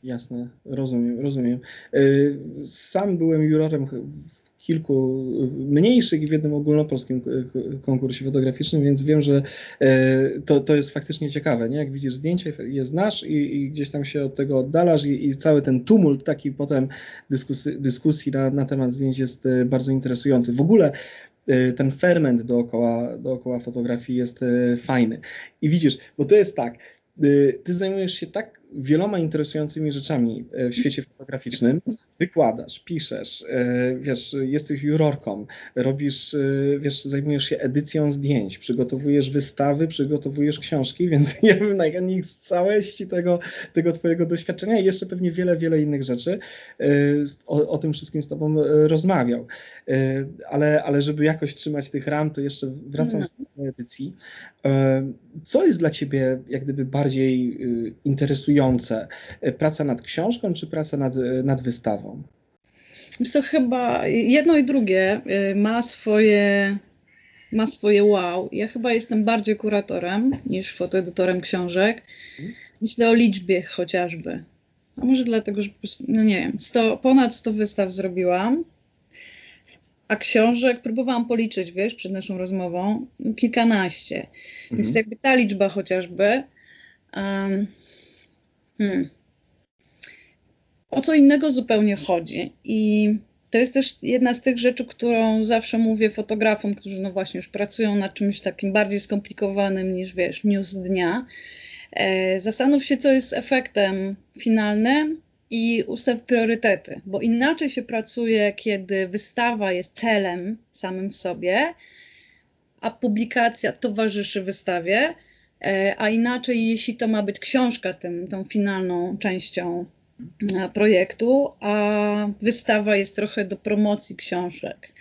Jasne, rozumiem, rozumiem. Y, sam byłem jurorem w kilku mniejszych i w jednym ogólnopolskim konkursie fotograficznym, więc wiem, że y, to, to jest faktycznie ciekawe, nie? Jak widzisz zdjęcie, je znasz i, i gdzieś tam się od tego oddalasz i, i cały ten tumult taki potem dyskusji, dyskusji na, na temat zdjęć jest y, bardzo interesujący. W ogóle ten ferment dookoła, dookoła fotografii jest fajny. I widzisz, bo to jest tak, ty zajmujesz się tak wieloma interesującymi rzeczami e, w świecie fotograficznym. Wykładasz, piszesz, e, wiesz, jesteś jurorką, robisz, e, wiesz, zajmujesz się edycją zdjęć, przygotowujesz wystawy, przygotowujesz książki, więc ja bym najchętniej z całości tego, tego twojego doświadczenia i jeszcze pewnie wiele, wiele innych rzeczy o, o tym wszystkim z tobą rozmawiał. Ale, ale żeby jakoś trzymać tych ram, to jeszcze wracam do edycji. Co jest dla ciebie jak gdyby bardziej interesujące Praca nad książką czy praca nad, nad wystawą? To chyba jedno i drugie y, ma swoje, ma swoje wow. Ja chyba jestem bardziej kuratorem niż fotoedytorem książek. Myślę o liczbie chociażby. A może dlatego, że no nie wiem, 100, ponad 100 wystaw zrobiłam, a książek próbowałam policzyć, wiesz, przed naszą rozmową, kilkanaście. Mhm. Więc jakby ta liczba chociażby. Um, Hmm. O co innego zupełnie chodzi. I to jest też jedna z tych rzeczy, którą zawsze mówię fotografom, którzy no właśnie już pracują nad czymś takim bardziej skomplikowanym niż wiesz, news dnia. E, zastanów się, co jest efektem finalnym i ustaw priorytety, bo inaczej się pracuje, kiedy wystawa jest celem samym w sobie, a publikacja towarzyszy wystawie a inaczej, jeśli to ma być książka, tym, tą finalną częścią e, projektu, a wystawa jest trochę do promocji książek.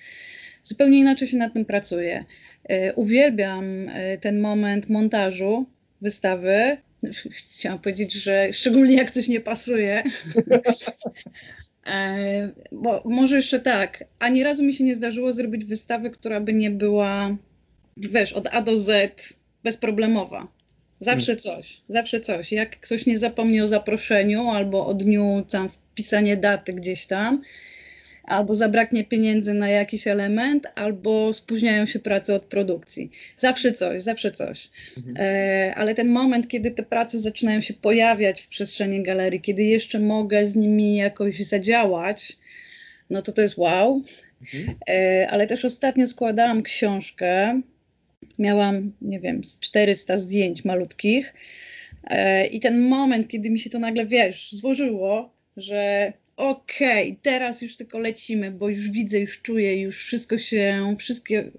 Zupełnie inaczej się nad tym pracuje. E, uwielbiam ten moment montażu wystawy. Chciałam powiedzieć, że szczególnie jak coś nie pasuje. Bo może jeszcze tak, ani razu mi się nie zdarzyło zrobić wystawy, która by nie była, wiesz, od A do Z bezproblemowa. Zawsze hmm. coś, zawsze coś. Jak ktoś nie zapomni o zaproszeniu albo o dniu tam wpisanie daty gdzieś tam, albo zabraknie pieniędzy na jakiś element, albo spóźniają się prace od produkcji. Zawsze coś, zawsze coś. Mhm. E, ale ten moment, kiedy te prace zaczynają się pojawiać w przestrzeni galerii, kiedy jeszcze mogę z nimi jakoś zadziałać, no to to jest wow. Mhm. E, ale też ostatnio składałam książkę miałam, nie wiem, 400 zdjęć malutkich. E, I ten moment, kiedy mi się to nagle, wiesz, złożyło, że okej, okay, teraz już tylko lecimy, bo już widzę, już czuję, już wszystko się, wszystkie,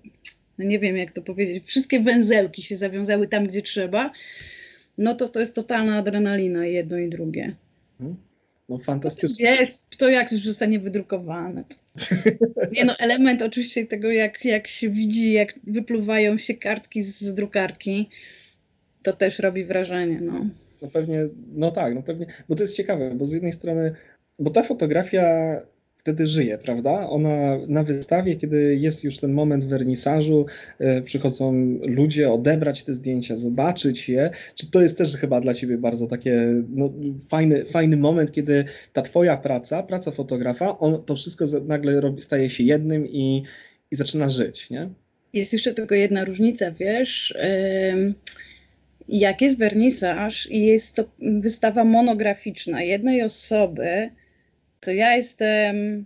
no nie wiem jak to powiedzieć, wszystkie węzełki się zawiązały tam, gdzie trzeba, no to to jest totalna adrenalina jedno i drugie. Hmm. No fantastycznie. Wiesz, to jak już zostanie wydrukowane. Nie no, element oczywiście tego, jak, jak się widzi, jak wypluwają się kartki z drukarki, to też robi wrażenie, no. no pewnie, no tak, no pewnie, bo to jest ciekawe, bo z jednej strony, bo ta fotografia wtedy żyje, prawda? Ona na wystawie, kiedy jest już ten moment wernisażu, e, przychodzą ludzie odebrać te zdjęcia, zobaczyć je. Czy to jest też chyba dla Ciebie bardzo takie no, fajny, fajny moment, kiedy ta Twoja praca, praca fotografa, on, to wszystko nagle robi, staje się jednym i, i zaczyna żyć, nie? Jest jeszcze tylko jedna różnica, wiesz. Jak jest wernisaż i jest to wystawa monograficzna jednej osoby, to ja jestem,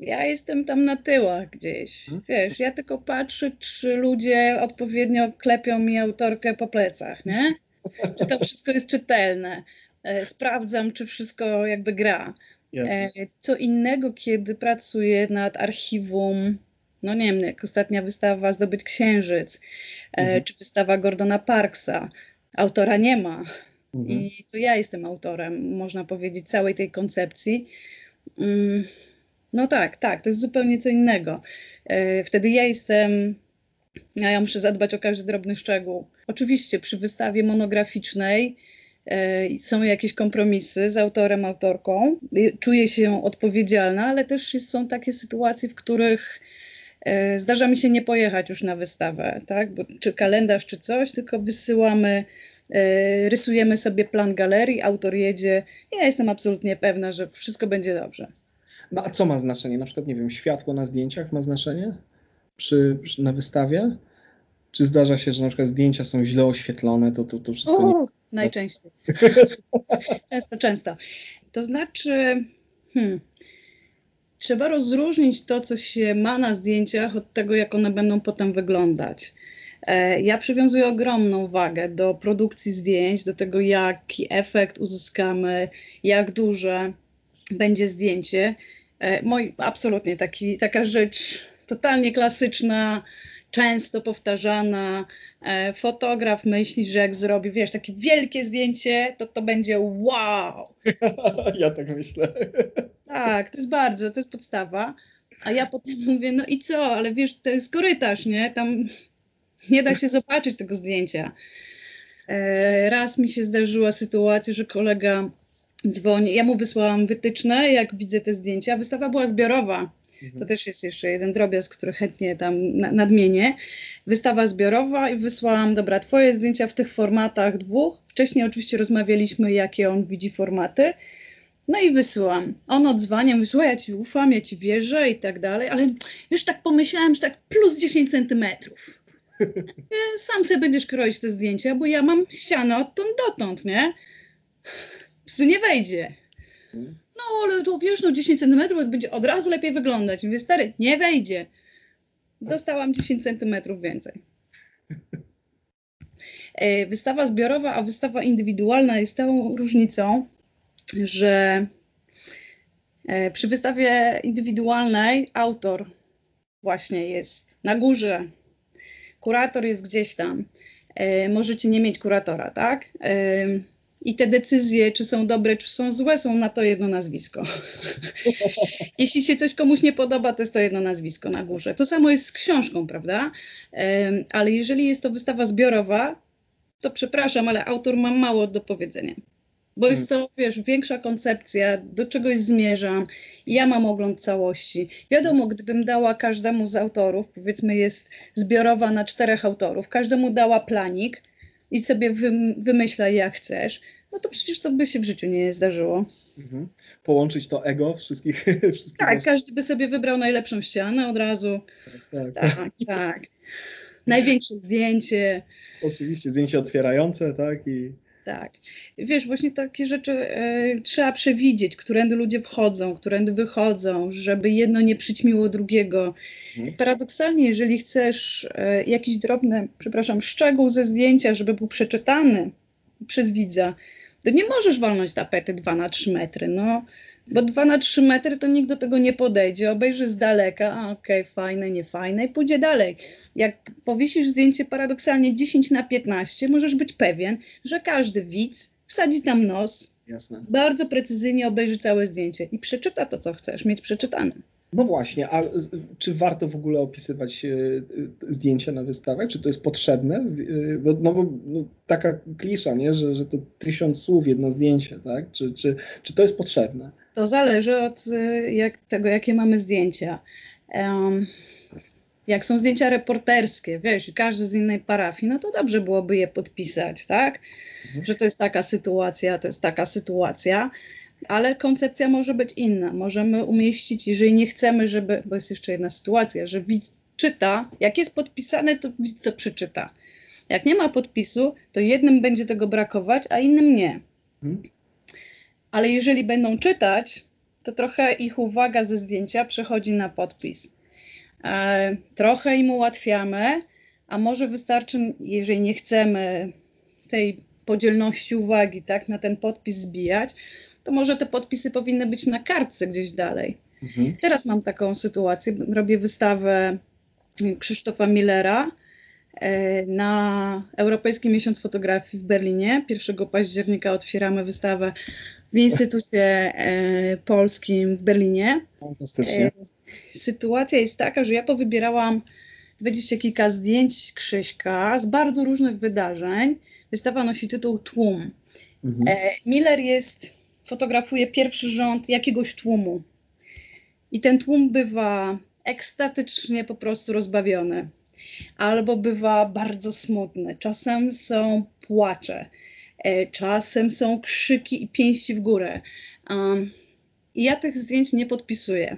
ja jestem tam na tyłach gdzieś. Hmm? Wiesz, ja tylko patrzę, czy ludzie odpowiednio klepią mi autorkę po plecach, nie? Czy to wszystko jest czytelne. E, sprawdzam, czy wszystko jakby gra. Jasne. E, co innego, kiedy pracuję nad archiwum, no nie wiem, jak ostatnia wystawa Zdobyć Księżyc, e, mhm. czy wystawa Gordona Parksa. Autora nie ma. Mhm. I to ja jestem autorem, można powiedzieć, całej tej koncepcji. Mm, no tak, tak, to jest zupełnie co innego. E, wtedy ja jestem, ja muszę zadbać o każdy drobny szczegół. Oczywiście przy wystawie monograficznej e, są jakieś kompromisy z autorem, autorką. Czuję się odpowiedzialna, ale też są takie sytuacje, w których e, zdarza mi się nie pojechać już na wystawę, tak? Bo, czy kalendarz, czy coś, tylko wysyłamy E, rysujemy sobie plan galerii, autor jedzie. Ja jestem absolutnie pewna, że wszystko będzie dobrze. No a co ma znaczenie? Na przykład, nie wiem, światło na zdjęciach ma znaczenie przy, przy na wystawie? Czy zdarza się, że na przykład zdjęcia są źle oświetlone, to, to, to wszystko nie... Najczęściej. często, często. To znaczy, hmm, trzeba rozróżnić to, co się ma na zdjęciach od tego, jak one będą potem wyglądać. E, ja przywiązuję ogromną wagę do produkcji zdjęć, do tego, jaki efekt uzyskamy, jak duże będzie zdjęcie. E, Mój, absolutnie taki, taka rzecz totalnie klasyczna, często powtarzana. E, fotograf myśli, że jak zrobi, wiesz, takie wielkie zdjęcie, to to będzie wow. Ja tak myślę. Tak, to jest bardzo, to jest podstawa. A ja potem mówię, no i co, ale wiesz, to jest korytarz, nie? Tam nie da się zobaczyć tego zdjęcia. E, raz mi się zdarzyła sytuacja, że kolega dzwoni. Ja mu wysłałam wytyczne, jak widzę te zdjęcia. Wystawa była zbiorowa. To też jest jeszcze jeden drobiazg, który chętnie tam nadmienię. Wystawa zbiorowa i wysłałam, dobra, twoje zdjęcia w tych formatach dwóch. Wcześniej oczywiście rozmawialiśmy, jakie on widzi formaty. No i wysyłam. On odzwania, mówi, ja ci ufam, ja ci wierzę i tak dalej, ale już tak pomyślałem, że tak plus 10 centymetrów. Sam sobie będziesz kroić te zdjęcia, bo ja mam ścianę odtąd dotąd, nie? Prostu nie wejdzie. No ale to wiesz, no 10 cm będzie od razu lepiej wyglądać. Mówię, stary, nie wejdzie. Dostałam 10 cm więcej. E, wystawa zbiorowa, a wystawa indywidualna jest tą różnicą, że e, przy wystawie indywidualnej autor właśnie jest na górze, kurator jest gdzieś tam. E, możecie nie mieć kuratora, tak? E, I te decyzje, czy są dobre, czy są złe, są na to jedno nazwisko. Jeśli się coś komuś nie podoba, to jest to jedno nazwisko na górze. To samo jest z książką, prawda? E, ale jeżeli jest to wystawa zbiorowa, to przepraszam, ale autor ma mało do powiedzenia bo jest to, wiesz, większa koncepcja, do czegoś zmierzam, ja mam ogląd całości. Wiadomo, gdybym dała każdemu z autorów, powiedzmy jest zbiorowa na czterech autorów, każdemu dała planik i sobie wymyślaj jak chcesz, no to przecież to by się w życiu nie zdarzyło. Mhm. Połączyć to ego wszystkich. wszystkich tak, każdy by sobie wybrał najlepszą ścianę od razu. Tak, tak. tak, tak. Największe zdjęcie. Oczywiście, zdjęcie otwierające, tak? I tak. Wiesz, właśnie takie rzeczy e, trzeba przewidzieć, którędy ludzie wchodzą, którędy wychodzą, żeby jedno nie przyćmiło drugiego. Mhm. Paradoksalnie, jeżeli chcesz e, jakiś drobny, przepraszam, szczegół ze zdjęcia, żeby był przeczytany przez widza, to nie możesz walnąć tapety 2 na 3 metry. No, bo 2 na 3 metry to nikt do tego nie podejdzie, obejrzy z daleka, a okej, okay, fajne, niefajne i pójdzie dalej. Jak powiesisz zdjęcie paradoksalnie 10 na 15, możesz być pewien, że każdy widz wsadzi tam nos, Jasne. bardzo precyzyjnie obejrzy całe zdjęcie i przeczyta to, co chcesz mieć przeczytane. No właśnie, a czy warto w ogóle opisywać e, zdjęcia na wystawach? Czy to jest potrzebne? E, no bo no, taka klisza, nie? Że, że to tysiąc słów, jedno zdjęcie, tak? Czy, czy, czy to jest potrzebne? To zależy od e, jak, tego, jakie mamy zdjęcia. Um, jak są zdjęcia reporterskie, wiesz, każdy z innej parafii, no to dobrze byłoby je podpisać, tak? Mhm. Że to jest taka sytuacja, to jest taka sytuacja ale koncepcja może być inna. Możemy umieścić, jeżeli nie chcemy, żeby, bo jest jeszcze jedna sytuacja, że widz czyta, jak jest podpisane, to widz to przeczyta. Jak nie ma podpisu, to jednym będzie tego brakować, a innym nie. Hmm. Ale jeżeli będą czytać, to trochę ich uwaga ze zdjęcia przechodzi na podpis. E, trochę im ułatwiamy, a może wystarczy, jeżeli nie chcemy tej podzielności uwagi tak, na ten podpis zbijać, to może te podpisy powinny być na kartce gdzieś dalej. Mhm. Teraz mam taką sytuację, robię wystawę Krzysztofa Millera e, na Europejski Miesiąc Fotografii w Berlinie. 1 października otwieramy wystawę w Instytucie e, Polskim w Berlinie. Fantastycznie. E, sytuacja jest taka, że ja powybierałam dwadzieścia kilka zdjęć Krzyśka z bardzo różnych wydarzeń. Wystawa nosi tytuł Tłum. Mhm. Miller jest fotografuje pierwszy rząd jakiegoś tłumu. I ten tłum bywa ekstatycznie po prostu rozbawiony, albo bywa bardzo smutny. Czasem są płacze, e, czasem są krzyki i pięści w górę. Um, I ja tych zdjęć nie podpisuję.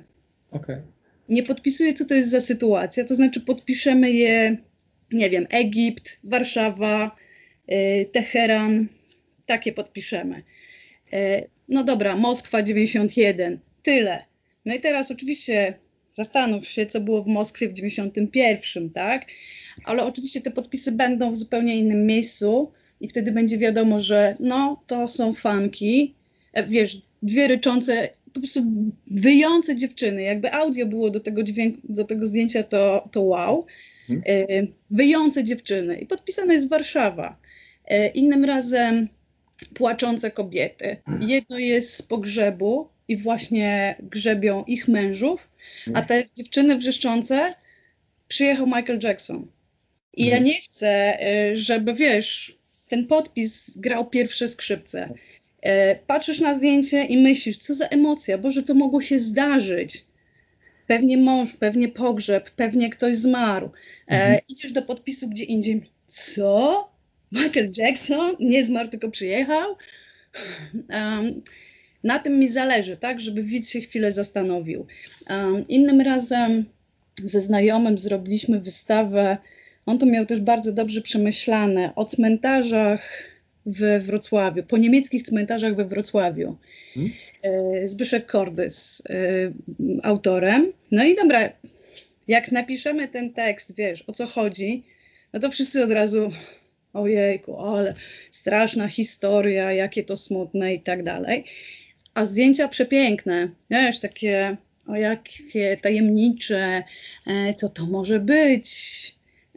Okay. Nie podpisuję, co to jest za sytuacja. To znaczy, podpiszemy je, nie wiem, Egipt, Warszawa, y, Teheran, takie podpiszemy. E, no dobra, Moskwa 91, tyle. No i teraz oczywiście zastanów się, co było w Moskwie w 91, tak? Ale oczywiście te podpisy będą w zupełnie innym miejscu i wtedy będzie wiadomo, że no, to są fanki, e, wiesz, dwie ryczące, po prostu wyjące dziewczyny. Jakby audio było do tego, dźwięku, do tego zdjęcia, to, to wow. Hmm. Wyjące dziewczyny. I podpisana jest Warszawa. Innym razem płaczące kobiety. Jedno jest z pogrzebu i właśnie grzebią ich mężów, a te dziewczyny wrzeszczące przyjechał Michael Jackson. I ja mhm. nie chcę, y, żeby wiesz, ten podpis grał pierwsze skrzypce. Y, patrzysz na zdjęcie i myślisz, co za emocja, Boże, to mogło się zdarzyć. Pewnie mąż, pewnie pogrzeb, pewnie ktoś zmarł. E, mhm. Idziesz do podpisu gdzie indziej. Co? Michael Jackson nie zmarł, tylko przyjechał. Um, na tym mi zależy, tak, żeby widz się chwilę zastanowił. Um, innym razem ze znajomym zrobiliśmy wystawę. On to miał też bardzo dobrze przemyślane o cmentarzach we Wrocławiu, po niemieckich cmentarzach we Wrocławiu. Hmm? E, Zbyszek Kordys, e, autorem. No i dobra, jak napiszemy ten tekst, wiesz, o co chodzi, no to wszyscy od razu ojejku, ale straszna historia, jakie to smutne i tak dalej. A zdjęcia przepiękne, wiesz, takie o jakie tajemnicze, e, co to może być.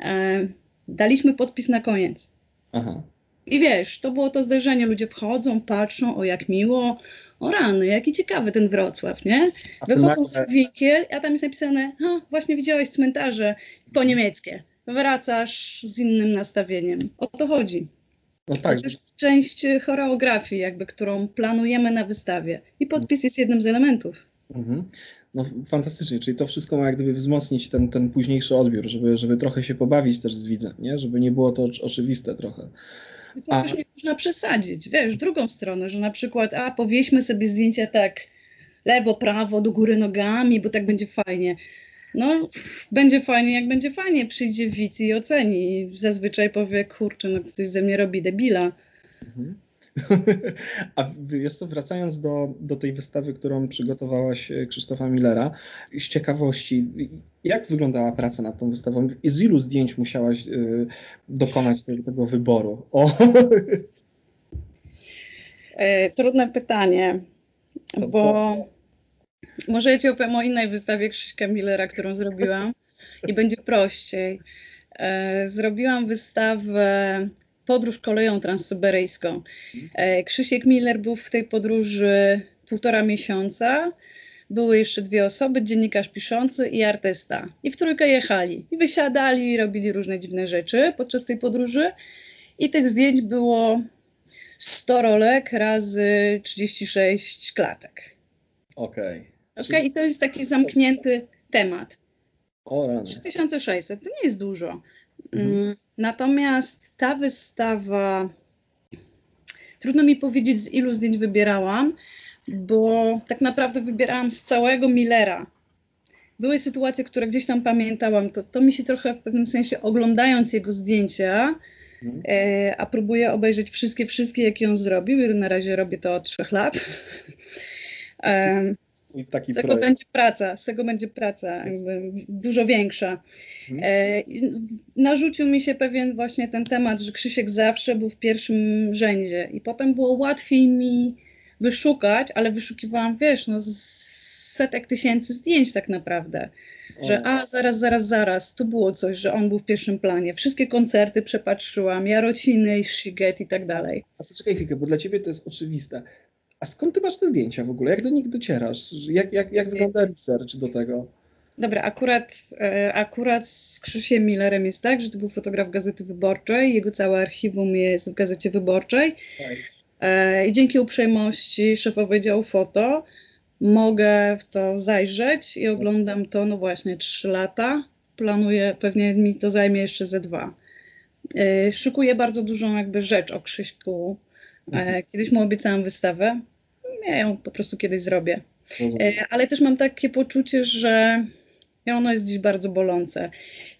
E, daliśmy podpis na koniec. Aha. I wiesz, to było to zdarzenie, ludzie wchodzą, patrzą, o jak miło, o rany, jaki ciekawy ten Wrocław, nie? Wychodzą z winkiel, a tam jest napisane, właśnie widziałeś cmentarze po niemieckie wracasz z innym nastawieniem. O to chodzi. No tak. To jest część choreografii, jakby, którą planujemy na wystawie. I podpis jest jednym z elementów. Mhm. No fantastycznie, czyli to wszystko ma jak gdyby wzmocnić ten, ten późniejszy odbiór, żeby, żeby trochę się pobawić też z widzem, nie? żeby nie było to oczywiste trochę. To a... też nie można przesadzić, wiesz, w drugą stronę, że na przykład, a powieśmy sobie zdjęcia tak lewo, prawo, do góry nogami, bo tak będzie fajnie. No, będzie fajnie, jak będzie fajnie. Przyjdzie widz i oceni. Zazwyczaj powie, kurczę, no ktoś ze mnie robi debila. Mhm. A wiesz co, wracając do, do tej wystawy, którą przygotowałaś e, Krzysztofa Millera, z ciekawości, jak wyglądała praca nad tą wystawą? Z ilu zdjęć musiałaś y, dokonać tego, tego wyboru? O. E, trudne pytanie, bo może ja Ci opowiem o innej wystawie Krzyśka Millera, którą zrobiłam i będzie prościej. E, zrobiłam wystawę Podróż koleją transsyberyjską. E, Krzysiek Miller był w tej podróży półtora miesiąca. były jeszcze dwie osoby, dziennikarz piszący i artysta. I w trójkę jechali. I wysiadali, i robili różne dziwne rzeczy podczas tej podróży. I tych zdjęć było 100 rolek razy 36 klatek. Okej. Okay. Okay, i to jest taki zamknięty temat. O rany. 3600 to nie jest dużo. Mhm. Mm, natomiast ta wystawa, trudno mi powiedzieć, z ilu zdjęć wybierałam, bo tak naprawdę wybierałam z całego Millera. Były sytuacje, które gdzieś tam pamiętałam, to, to mi się trochę w pewnym sensie oglądając jego zdjęcia, mhm. e, a próbuję obejrzeć wszystkie, wszystkie, jakie on zrobił. Na razie robię to od trzech lat. e, taki z tego projekt. będzie praca, z tego będzie praca dużo większa. Mhm. E, narzucił mi się pewien właśnie ten temat, że Krzysiek zawsze był w pierwszym rzędzie i potem było łatwiej mi wyszukać, ale wyszukiwałam, wiesz, no setek tysięcy zdjęć tak naprawdę. Że a, zaraz, zaraz, zaraz, tu było coś, że on był w pierwszym planie. Wszystkie koncerty przepatrzyłam, Jarociny, Shiget i tak dalej. A co, czekaj chwilkę, bo dla ciebie to jest oczywiste. A skąd ty masz te zdjęcia w ogóle? Jak do nich docierasz? Jak, jak, jak wygląda research do tego? Dobra, akurat, e, akurat z Krzysiem Millerem jest tak, że to był fotograf Gazety Wyborczej, jego całe archiwum jest w Gazecie Wyborczej. Tak. E, I dzięki uprzejmości szefowej działu foto mogę w to zajrzeć i oglądam to, no właśnie, 3 lata. Planuję, pewnie mi to zajmie jeszcze ze dwa. E, szykuję bardzo dużą jakby rzecz o Krzyśku. Mhm. Kiedyś mu obiecałam wystawę, ja ją po prostu kiedyś zrobię. Mhm. Ale też mam takie poczucie, że ono jest dziś bardzo bolące.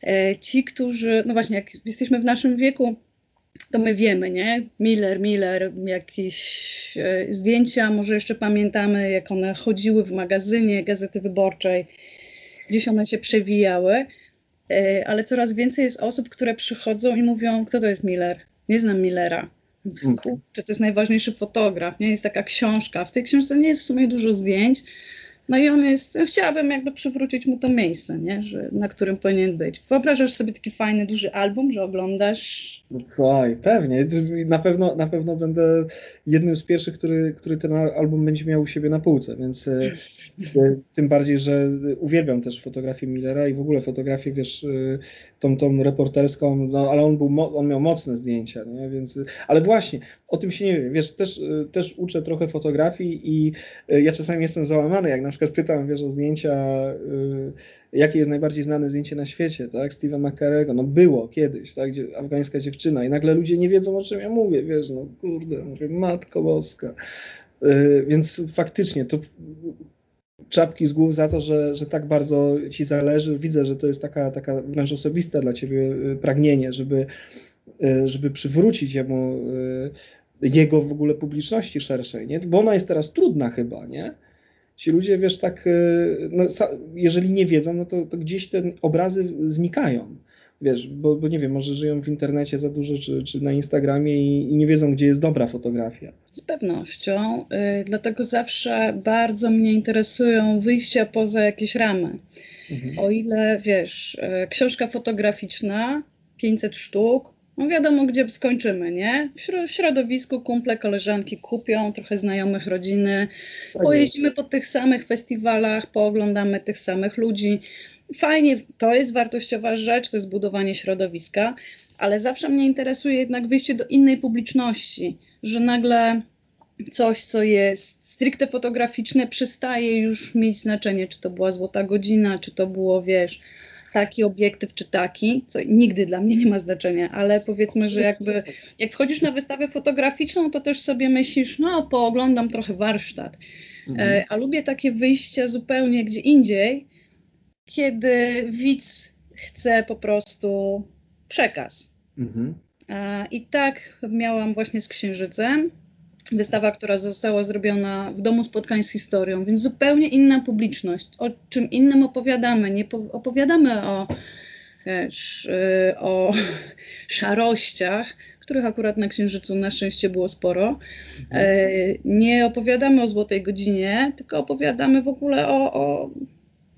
E, ci, którzy, no właśnie, jak jesteśmy w naszym wieku, to my wiemy, nie? Miller, Miller, jakieś e, zdjęcia, może jeszcze pamiętamy, jak one chodziły w magazynie Gazety Wyborczej, gdzieś one się przewijały, ale coraz więcej jest osób, które przychodzą i mówią, kto to jest Miller? Nie znam Millera. Kurczę, to jest najważniejszy fotograf, nie? Jest taka książka. W tej książce nie jest w sumie dużo zdjęć, no i on jest, chciałabym jakby przywrócić mu to miejsce, nie? Że, na którym powinien być. Wyobrażasz sobie taki fajny, duży album, że oglądasz? Słuchaj, pewnie. Na pewno, na pewno będę jednym z pierwszych, który, który ten album będzie miał u siebie na półce, więc e, e, tym bardziej, że uwielbiam też fotografię Millera i w ogóle fotografię, wiesz, e, tą, tą reporterską, no, ale on, był, on miał mocne zdjęcia, nie? Więc, ale właśnie, o tym się nie wiem, wiesz, też, też uczę trochę fotografii i ja czasami jestem załamany, jak na przykład pytam, wiesz, o zdjęcia, y, jakie jest najbardziej znane zdjęcie na świecie, tak, Steve'a McCarego, no było kiedyś, tak, gdzie, afgańska dziewczyna i nagle ludzie nie wiedzą, o czym ja mówię, wiesz, no kurde, mówię, matko boska. Y, więc faktycznie to czapki z głów za to, że, że tak bardzo ci zależy. Widzę, że to jest taka, taka wręcz osobista dla ciebie y, pragnienie, żeby, żeby przywrócić jemu jego w ogóle publiczności szerszej, nie? Bo ona jest teraz trudna chyba, nie? Ci ludzie, wiesz, tak, e, no, jeżeli nie wiedzą, no to, to gdzieś te obrazy znikają wiesz, bo, bo, nie wiem, może żyją w internecie za dużo, czy, czy na Instagramie i, i, nie wiedzą, gdzie jest dobra fotografia. Z pewnością, y, dlatego zawsze bardzo mnie interesują wyjścia poza jakieś ramy. Mhm. O ile, wiesz, y, książka fotograficzna, 500 sztuk, no wiadomo, gdzie skończymy, nie? W środowisku kumple, koleżanki kupią, trochę znajomych rodziny, tak pojeździmy po tych samych festiwalach, pooglądamy tych samych ludzi. Fajnie, to jest wartościowa rzecz, to jest budowanie środowiska, ale zawsze mnie interesuje jednak wyjście do innej publiczności, że nagle coś, co jest stricte fotograficzne, przestaje już mieć znaczenie, czy to była złota godzina, czy to było, wiesz, taki obiektyw czy taki, co nigdy dla mnie nie ma znaczenia, ale powiedzmy, że jakby jak wchodzisz na wystawę fotograficzną, to też sobie myślisz, no pooglądam trochę warsztat. Mhm. E, a lubię takie wyjścia zupełnie gdzie indziej, kiedy widz chce po prostu przekaz. Mhm. E, I tak miałam właśnie z Księżycem wystawa, która została zrobiona w Domu Spotkań z Historią, więc zupełnie inna publiczność. O czym innym opowiadamy. Nie opowiadamy o, wiesz, o szarościach, których akurat na Księżycu na szczęście było sporo. Mhm. Nie opowiadamy o Złotej Godzinie, tylko opowiadamy w ogóle o, o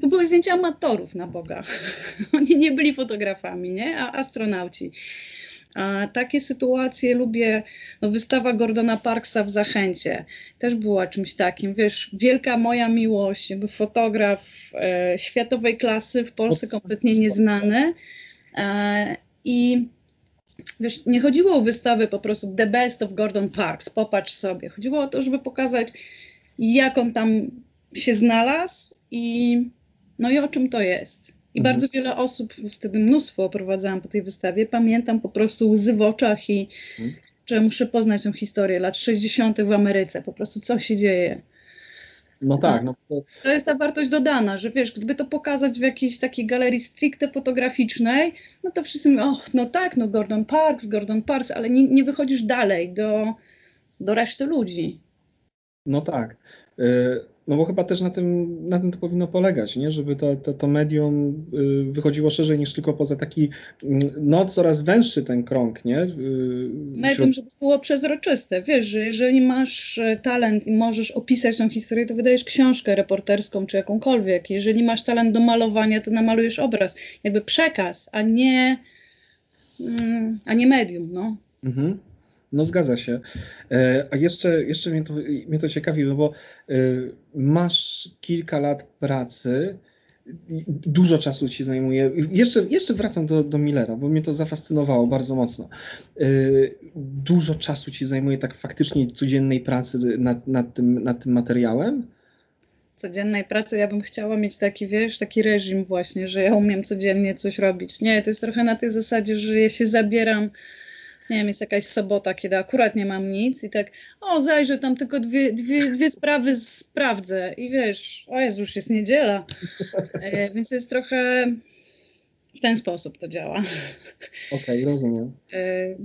to były zdjęcia amatorów na Boga. Oni nie byli fotografami, nie? A astronauci. A takie sytuacje lubię, no wystawa Gordona Parksa w Zachęcie też była czymś takim, wiesz, wielka moja miłość, jakby fotograf e, światowej klasy, w Polsce kompletnie nieznany. E, i wiesz, nie chodziło o wystawę po prostu The Best of Gordon Parks, popatrz sobie, chodziło o to, żeby pokazać jak on tam się znalazł i no i o czym to jest. I mhm. bardzo wiele osób, wtedy mnóstwo oprowadzałam po tej wystawie, pamiętam po prostu łzy w oczach i mhm. że muszę poznać tę historię lat 60. w Ameryce, po prostu co się dzieje. No tak. No to... to... jest ta wartość dodana, że wiesz, gdyby to pokazać w jakiejś takiej galerii stricte fotograficznej, no to wszyscy mówią, oh, no tak, no Gordon Parks, Gordon Parks, ale nie, nie wychodzisz dalej do, do reszty ludzi. No tak. Y, no bo chyba też na tym, na tym to powinno polegać, nie? żeby to, to, to medium y, wychodziło szerzej niż tylko poza taki mm, no, coraz węższy ten krąg. Nie? Y, medium, żeby było przezroczyste. Wiesz, że jeżeli masz e, talent i możesz opisać tą historię, to wydajesz książkę reporterską czy jakąkolwiek. Jeżeli masz talent do malowania, to namalujesz obraz. Jakby przekaz, a nie, mm, a nie medium. No. Mhm. No zgadza się. E, a jeszcze, jeszcze mnie, to, mnie to ciekawi, no bo e, masz kilka lat pracy, dużo czasu ci zajmuje. Jeszcze, jeszcze wracam do, do Millera, bo mnie to zafascynowało bardzo mocno. E, dużo czasu ci zajmuje tak faktycznie codziennej pracy nad, nad, tym, nad tym materiałem? Codziennej pracy ja bym chciała mieć taki, wiesz, taki reżim właśnie, że ja umiem codziennie coś robić. Nie, to jest trochę na tej zasadzie, że ja się zabieram nie wiem, jest jakaś sobota, kiedy akurat nie mam nic i tak, o zajrzę tam tylko dwie, dwie, dwie sprawy sprawdzę i wiesz, o Jezu, już jest niedziela, e, więc jest trochę w ten sposób to działa. Okej, okay, rozumiem. E,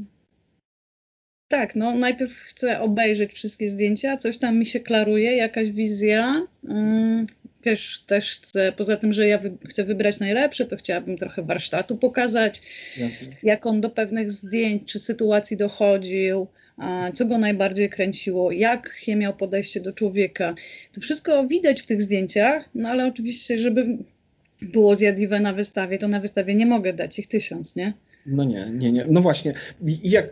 tak, no najpierw chcę obejrzeć wszystkie zdjęcia, coś tam mi się klaruje, jakaś wizja, mm, wiesz, też chcę, poza tym, że ja wy, chcę wybrać najlepsze, to chciałabym trochę warsztatu pokazać, Jasne. jak on do pewnych zdjęć czy sytuacji dochodził, a, co go najbardziej kręciło, jak miał podejście do człowieka. To wszystko widać w tych zdjęciach, no ale oczywiście, żeby było zjadliwe na wystawie, to na wystawie nie mogę dać ich tysiąc, nie? No nie, nie, nie. No właśnie. I jak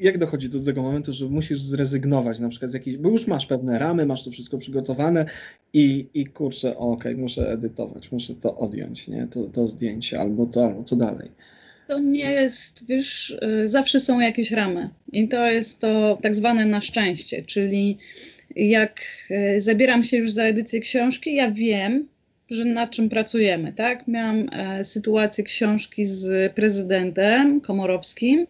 jak dochodzi do tego momentu, że musisz zrezygnować na przykład z jakiejś, bo już masz pewne ramy, masz to wszystko przygotowane i, i kurczę, okej, okay, muszę edytować, muszę to odjąć, nie, to, to zdjęcie albo to, albo co dalej. To nie jest, wiesz, y, zawsze są jakieś ramy i to jest to tak zwane na szczęście, czyli jak y, zabieram się już za edycję książki, ja wiem, że nad czym pracujemy, tak? Miałam e, sytuację książki z prezydentem Komorowskim,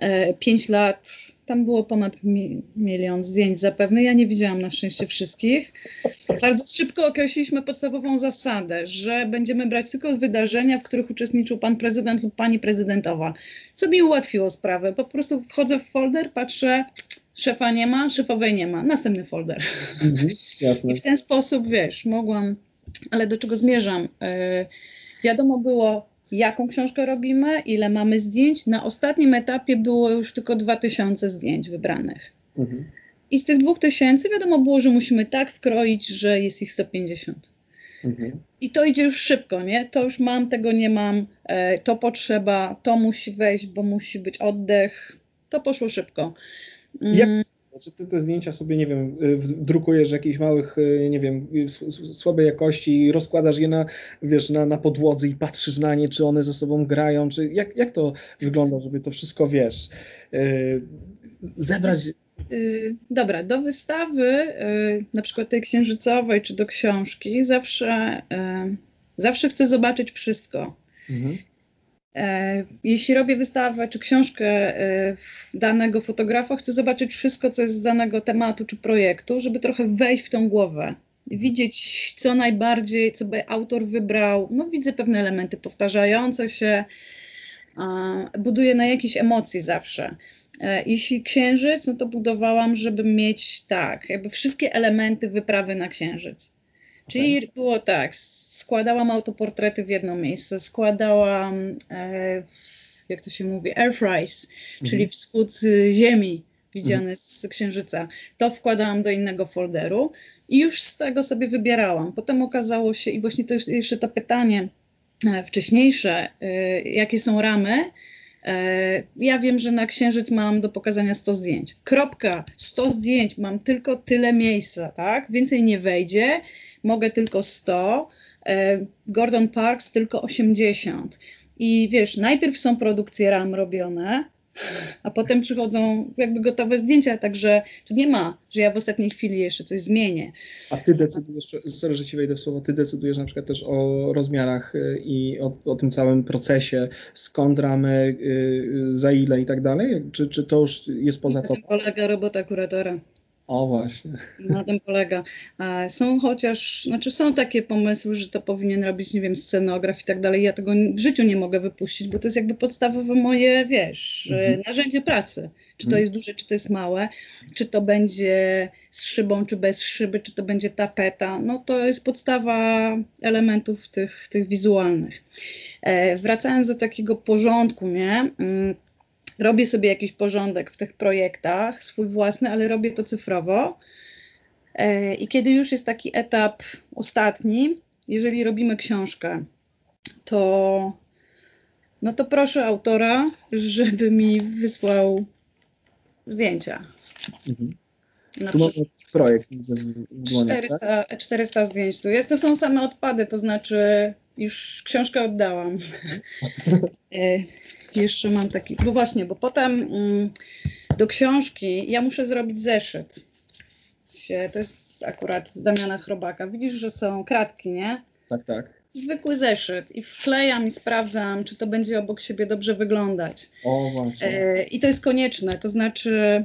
E, pięć lat, tam było ponad mi, milion zdjęć zapewne. Ja nie widziałam na szczęście wszystkich. Bardzo szybko określiliśmy podstawową zasadę, że będziemy brać tylko wydarzenia, w których uczestniczył pan prezydent lub pani prezydentowa. Co mi ułatwiło sprawę. Po prostu wchodzę w folder, patrzę, szefa nie ma, szefowej nie ma. Następny folder. Mhm, I w ten sposób, wiesz, mogłam, ale do czego zmierzam? Yy, wiadomo było, jaką książkę robimy, ile mamy zdjęć. Na ostatnim etapie było już tylko 2000 zdjęć wybranych. Mhm. I z tych 2000 wiadomo było, że musimy tak wkroić, że jest ich 150. Mhm. I to idzie już szybko, nie? To już mam, tego nie mam, e, to potrzeba, to musi wejść, bo musi być oddech. To poszło szybko. Jak mm. Czy ty te zdjęcia sobie, nie wiem, y, drukujesz jakichś małych, y, nie wiem, słabej jakości i rozkładasz je na, wiesz, na, na podłodze i patrzysz na nie, czy one ze sobą grają, czy jak, jak to wygląda, żeby to wszystko, wiesz, y, zebrać... Dobra, do wystawy, na przykład tej księżycowej, czy do książki, zawsze, zawsze chcę zobaczyć wszystko. Mhm. E, jeśli robię wystawę czy książkę e, danego fotografa, chcę zobaczyć wszystko, co jest z danego tematu czy projektu, żeby trochę wejść w tą głowę. Widzieć, co najbardziej, co by autor wybrał. No, widzę pewne elementy powtarzające się, buduję na jakiejś emocji zawsze. E, jeśli księżyc, no to budowałam, żeby mieć tak, jakby wszystkie elementy wyprawy na księżyc. Czyli okay. było tak, składałam autoportrety w jedno miejsce, składałam, e, jak to się mówi, Earthrise, mhm. czyli wschód Ziemi widziany mhm. z Księżyca. To wkładałam do innego folderu i już z tego sobie wybierałam. Potem okazało się, i właśnie to jest jeszcze to pytanie e, wcześniejsze, e, jakie są ramy, ja wiem, że na księżyc mam do pokazania 100 zdjęć. Kropka, 100 zdjęć, mam tylko tyle miejsca, tak? Więcej nie wejdzie, mogę tylko 100. E, Gordon Parks tylko 80. I wiesz, najpierw są produkcje RAM robione, a potem przychodzą jakby gotowe zdjęcia, także tu nie ma, że ja w ostatniej chwili jeszcze coś zmienię. A ty decydujesz, sorry, że ci wejdę w słowo, ty decydujesz na przykład też o rozmiarach y, i o, o tym całym procesie, skąd ramy, y, za ile i tak dalej? Czy, czy to już jest poza to? polega robota kuratora. O właśnie. Na tym polega. Są chociaż, znaczy są takie pomysły, że to powinien robić, nie wiem, scenograf i tak dalej. Ja tego w życiu nie mogę wypuścić, bo to jest jakby podstawowe moje, wiesz, mhm. narzędzie pracy. Czy to mhm. jest duże, czy to jest małe, czy to będzie z szybą, czy bez szyby, czy to będzie tapeta. No to jest podstawa elementów tych, tych wizualnych. E, wracając do takiego porządku, nie? Robię sobie jakiś porządek w tych projektach, swój własny, ale robię to cyfrowo. E, I kiedy już jest taki etap ostatni, jeżeli robimy książkę, to, no to proszę autora, żeby mi wysłał zdjęcia. Mhm. Na tu mamy projekt. 400, 400 zdjęć tu jest. To są same odpady, to znaczy już książkę oddałam. Jeszcze mam taki, bo właśnie, bo potem mm, do książki ja muszę zrobić zeszyt. To jest akurat z Damiana Chrobaka. Widzisz, że są kratki, nie? Tak, tak. Zwykły zeszyt i wklejam i sprawdzam, czy to będzie obok siebie dobrze wyglądać. O, właśnie. E, I to jest konieczne, to znaczy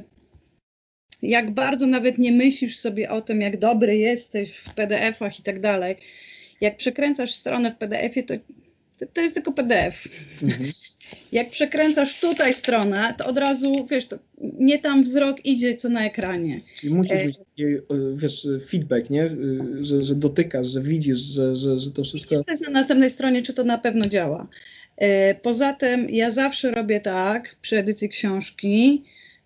jak bardzo nawet nie myślisz sobie o tym, jak dobry jesteś w PDF-ach i tak dalej, jak przekręcasz stronę w PDF-ie, to, to, to jest tylko PDF. Mhm. Jak przekręcasz tutaj stronę, to od razu, wiesz, to nie tam wzrok idzie, co na ekranie. Czyli musisz e, mieć taki, e, wiesz, feedback, nie? E, że, że dotykasz, że widzisz, że, że, że to wszystko... Jest na następnej stronie, czy to na pewno działa. Poza tym ja zawsze robię tak przy edycji książki,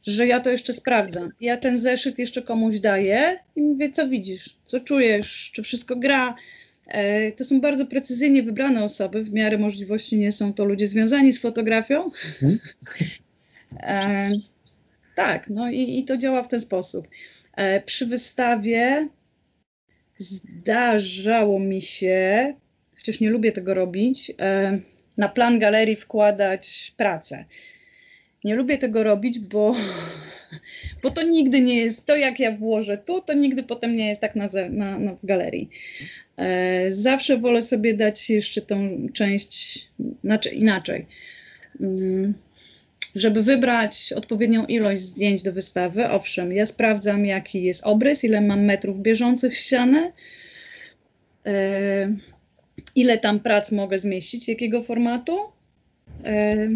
że ja to jeszcze sprawdzam. Ja ten zeszyt jeszcze komuś daję i mówię, co widzisz, co czujesz, czy wszystko gra, to są bardzo precyzyjnie wybrane osoby, w miarę możliwości nie są to ludzie związani z fotografią. Mhm. E, tak, no i, i, to działa w ten sposób. E, przy wystawie zdarzało mi się, chociaż nie lubię tego robić, e, na plan galerii wkładać pracę. Nie lubię tego robić, bo, bo to nigdy nie jest to, jak ja włożę tu, to nigdy potem nie jest tak na, na, na w galerii. E, zawsze wolę sobie dać jeszcze tą część znaczy inaczej. Mm, żeby wybrać odpowiednią ilość zdjęć do wystawy, owszem, ja sprawdzam, jaki jest obrys, ile mam metrów bieżących ściany, e, ile tam prac mogę zmieścić, jakiego formatu. E,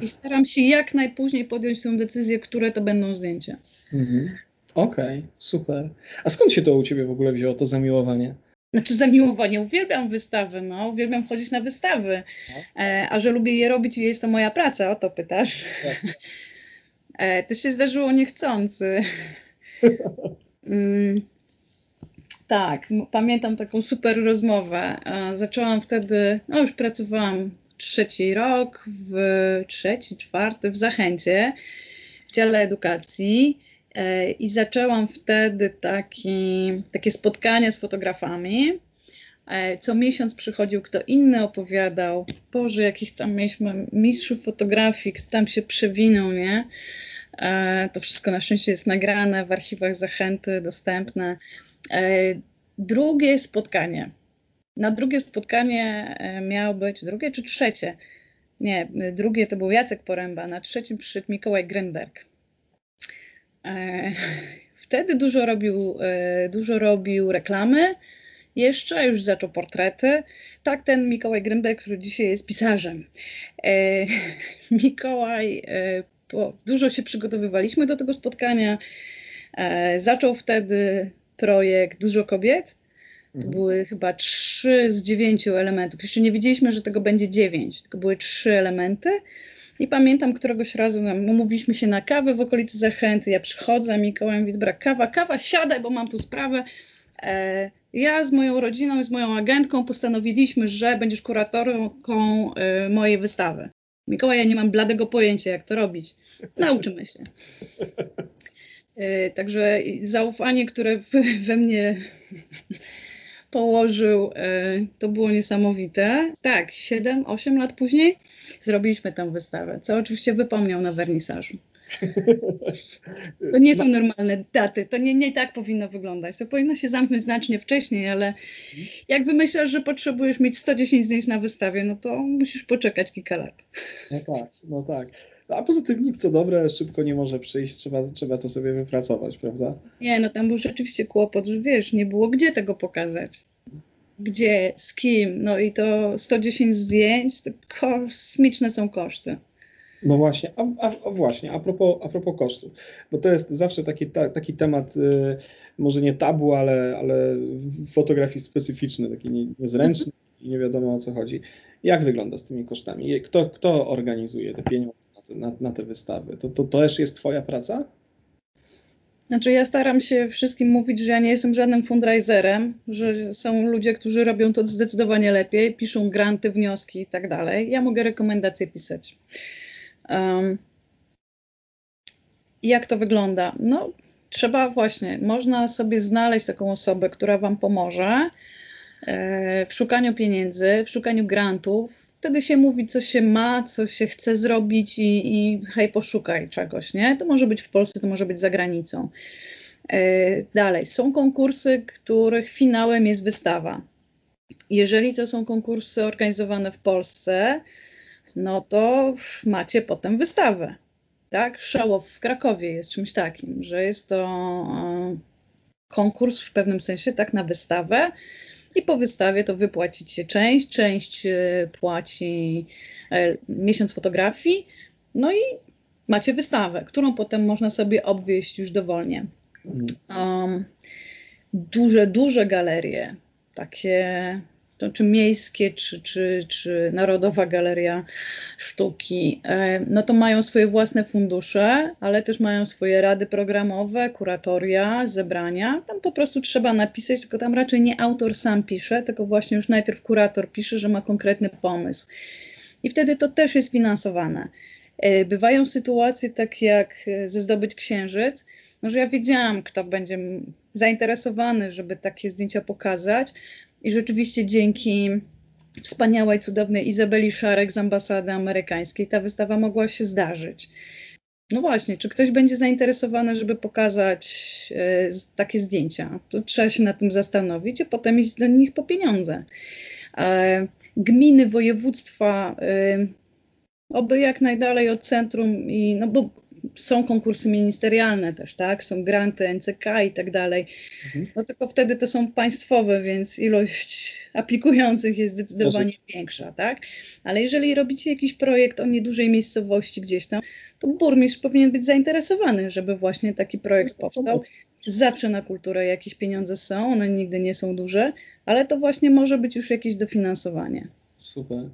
I staram się jak najpóźniej podjąć tę decyzję, które to będą zdjęcia. Mhm. Okej, okay, super. A skąd się to u Ciebie w ogóle wzięło, to zamiłowanie? Znaczy zamiłowanie, uwielbiam wystawy, no, uwielbiam chodzić na wystawy, no. e, a że lubię je robić i jest to moja praca, o to pytasz. Tak. E, to się zdarzyło niechcący. mm, tak, pamiętam taką super rozmowę. E, zaczęłam wtedy, no już pracowałam trzeci rok, w trzeci, czwarty w Zachęcie w dziale edukacji E, I zaczęłam wtedy taki, takie spotkania z fotografami. E, co miesiąc przychodził kto inny, opowiadał, Boże, jakich tam mieliśmy mistrzów fotografii, kto tam się przewinął, nie? E, to wszystko na szczęście jest nagrane w archiwach Zachęty, dostępne. Drugie spotkanie. Na drugie spotkanie miało być, drugie czy trzecie? Nie, drugie to był Jacek Poręba, na trzecim przyszedł Mikołaj Grynberg. E, wtedy dużo robił, e, dużo robił reklamy, jeszcze już zaczął portrety. Tak ten Mikołaj Grynberg, który dzisiaj jest pisarzem. E, Mikołaj, dużo się przygotowywaliśmy do tego spotkania. Zaczął wtedy projekt Dużo Kobiet. To mhm. były chyba trzy z dziewięciu elementów. Jeszcze nie wiedzieliśmy, że tego będzie dziewięć, tylko były trzy elementy. I pamiętam któregoś razu umówiliśmy się na kawę w okolicy Zachęty. Ja przychodzę, Mikołaj dobra, kawa, kawa, siadaj, bo mam tu sprawę. E, ja z moją rodziną i z moją agentką postanowiliśmy, że będziesz kuratorką e, mojej wystawy. Mikołaj, ja nie mam bladego pojęcia, jak to robić. Nauczymy się. E, także zaufanie, które we mnie położył, e, to było niesamowite. Tak, 7-8 lat później zrobiliśmy tę wystawę, co oczywiście wypomniał na wernisażu. To nie są normalne daty, to nie, nie tak powinno wyglądać. To powinno się zamknąć znacznie wcześniej, ale jak wymyślasz, że potrzebujesz mieć 110 zdjęć na wystawie, no to musisz poczekać kilka lat. No tak, no tak. A poza tym nic co dobre szybko nie może przyjść, trzeba, trzeba to sobie wypracować, prawda? Nie, no tam był rzeczywiście kłopot, że wiesz, nie było gdzie tego pokazać. Gdzie, z kim, no i to 110 zdjęć, to kosmiczne są koszty. No właśnie, a, a, a, właśnie, a propos, a propos kosztów, bo to jest zawsze taki, ta, taki temat, y, może nie tabu, ale, ale w fotografii specyficzny, taki nie, niezręczny i nie wiadomo o co chodzi. Jak wygląda z tymi kosztami? Kto, kto organizuje te pieniądze na na te wystawy? To, to, to też jest Twoja praca? Znaczy ja staram się wszystkim mówić, że ja nie jestem żadnym fundraiserem, że są ludzie, którzy robią to zdecydowanie lepiej, piszą granty, wnioski i tak dalej. Ja mogę rekomendacje pisać. Um, jak to wygląda? No, trzeba właśnie, można sobie znaleźć taką osobę, która Wam pomoże e, w szukaniu pieniędzy, w szukaniu grantów. Wtedy się mówi, co się ma, co się chce zrobić i, i hej, poszukaj czegoś, nie? To może być w Polsce, to może być za granicą. E, dalej, są konkursy, których finałem jest wystawa. Jeżeli to są konkursy organizowane w Polsce, no to macie potem wystawę. Tak? Show w Krakowie jest czymś takim, że jest to e, konkurs w pewnym sensie, tak, na wystawę. I po wystawie to wypłacicie część, część e, płaci e, miesiąc fotografii, no i macie wystawę, którą potem można sobie obwieść już dowolnie. Um, duże, duże galerie, takie to czy miejskie, czy, czy, czy Narodowa Galeria Sztuki, e, no to mają swoje własne fundusze, ale też mają swoje rady programowe, kuratoria, zebrania. Tam po prostu trzeba napisać, tylko tam raczej nie autor sam pisze, tylko właśnie już najpierw kurator pisze, że ma konkretny pomysł. I wtedy to też jest finansowane. E, bywają sytuacje takie jak ze Zdobyć Księżyc, no, że ja wiedziałam, kto będzie zainteresowany, żeby takie zdjęcia pokazać, i rzeczywiście dzięki wspaniałej, cudownej Izabeli Szarek z ambasady amerykańskiej ta wystawa mogła się zdarzyć. No właśnie, czy ktoś będzie zainteresowany, żeby pokazać e, takie zdjęcia? To trzeba się nad tym zastanowić, a potem iść do nich po pieniądze. E, gminy, województwa, e, oby jak najdalej od centrum i no bo są konkursy ministerialne też, tak? Są granty NCK i tak dalej. Mhm. No tylko wtedy to są państwowe, więc ilość aplikujących jest zdecydowanie większa, tak? Ale jeżeli robicie jakiś projekt o niedużej miejscowości gdzieś tam, to burmistrz powinien być zainteresowany, żeby właśnie taki projekt powstał. Zawsze na kulturę jakieś pieniądze są, one nigdy nie są duże, ale to właśnie może być już jakieś dofinansowanie. Super.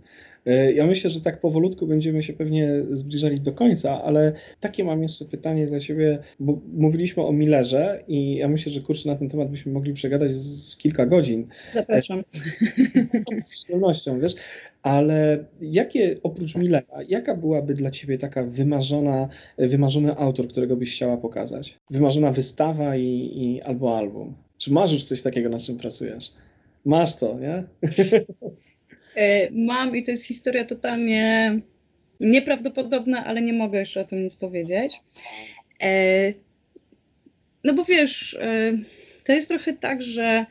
E, ja myślę, że tak powolutku będziemy się pewnie zbliżali do końca, ale takie mam jeszcze pytanie dla Ciebie, bo mówiliśmy o Millerze i ja myślę, że kurczę na ten temat byśmy mogli przegadać z kilka godzin. Zapraszam. Z przyjemnością, wiesz, ale jakie oprócz Millera, jaka byłaby dla Ciebie taka wymarzona, wymarzony autor, którego byś chciała pokazać? Wymarzona wystawa i, i albo album? Czy masz już coś takiego, nad czym pracujesz? Masz to, nie? E, mam i to jest historia totalnie nieprawdopodobna, ale nie mogę jeszcze o tym nic powiedzieć. E, no bo wiesz, e, to jest trochę tak, że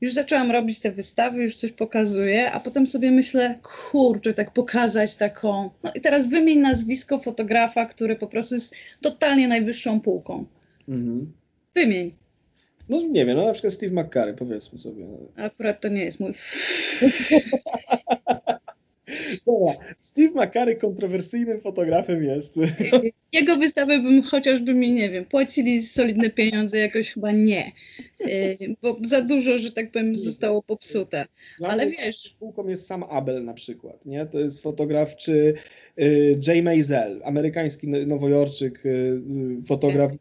już zaczęłam robić te wystawy, już coś pokazuję, a potem sobie myślę, kurczę, tak pokazać taką. No i teraz wymień nazwisko fotografa, który po prostu jest totalnie najwyższą półką. Mhm. Wymień. No nie wiem, no na przykład Steve McCurry, powiedzmy sobie. Akurat to nie jest mój. Dobra, Steve McCurry kontrowersyjnym fotografem jest. Jego wystawę bym chociażby mi, nie wiem, płacili solidne pieniądze, jakoś chyba nie. Y, bo za dużo, że tak powiem, zostało popsute. Ale wiesz. Półką jest sam Abel na przykład, nie? To jest fotograf, czy y, Jay Maisel, amerykański nowojorczyk, y, fotograf. Tak.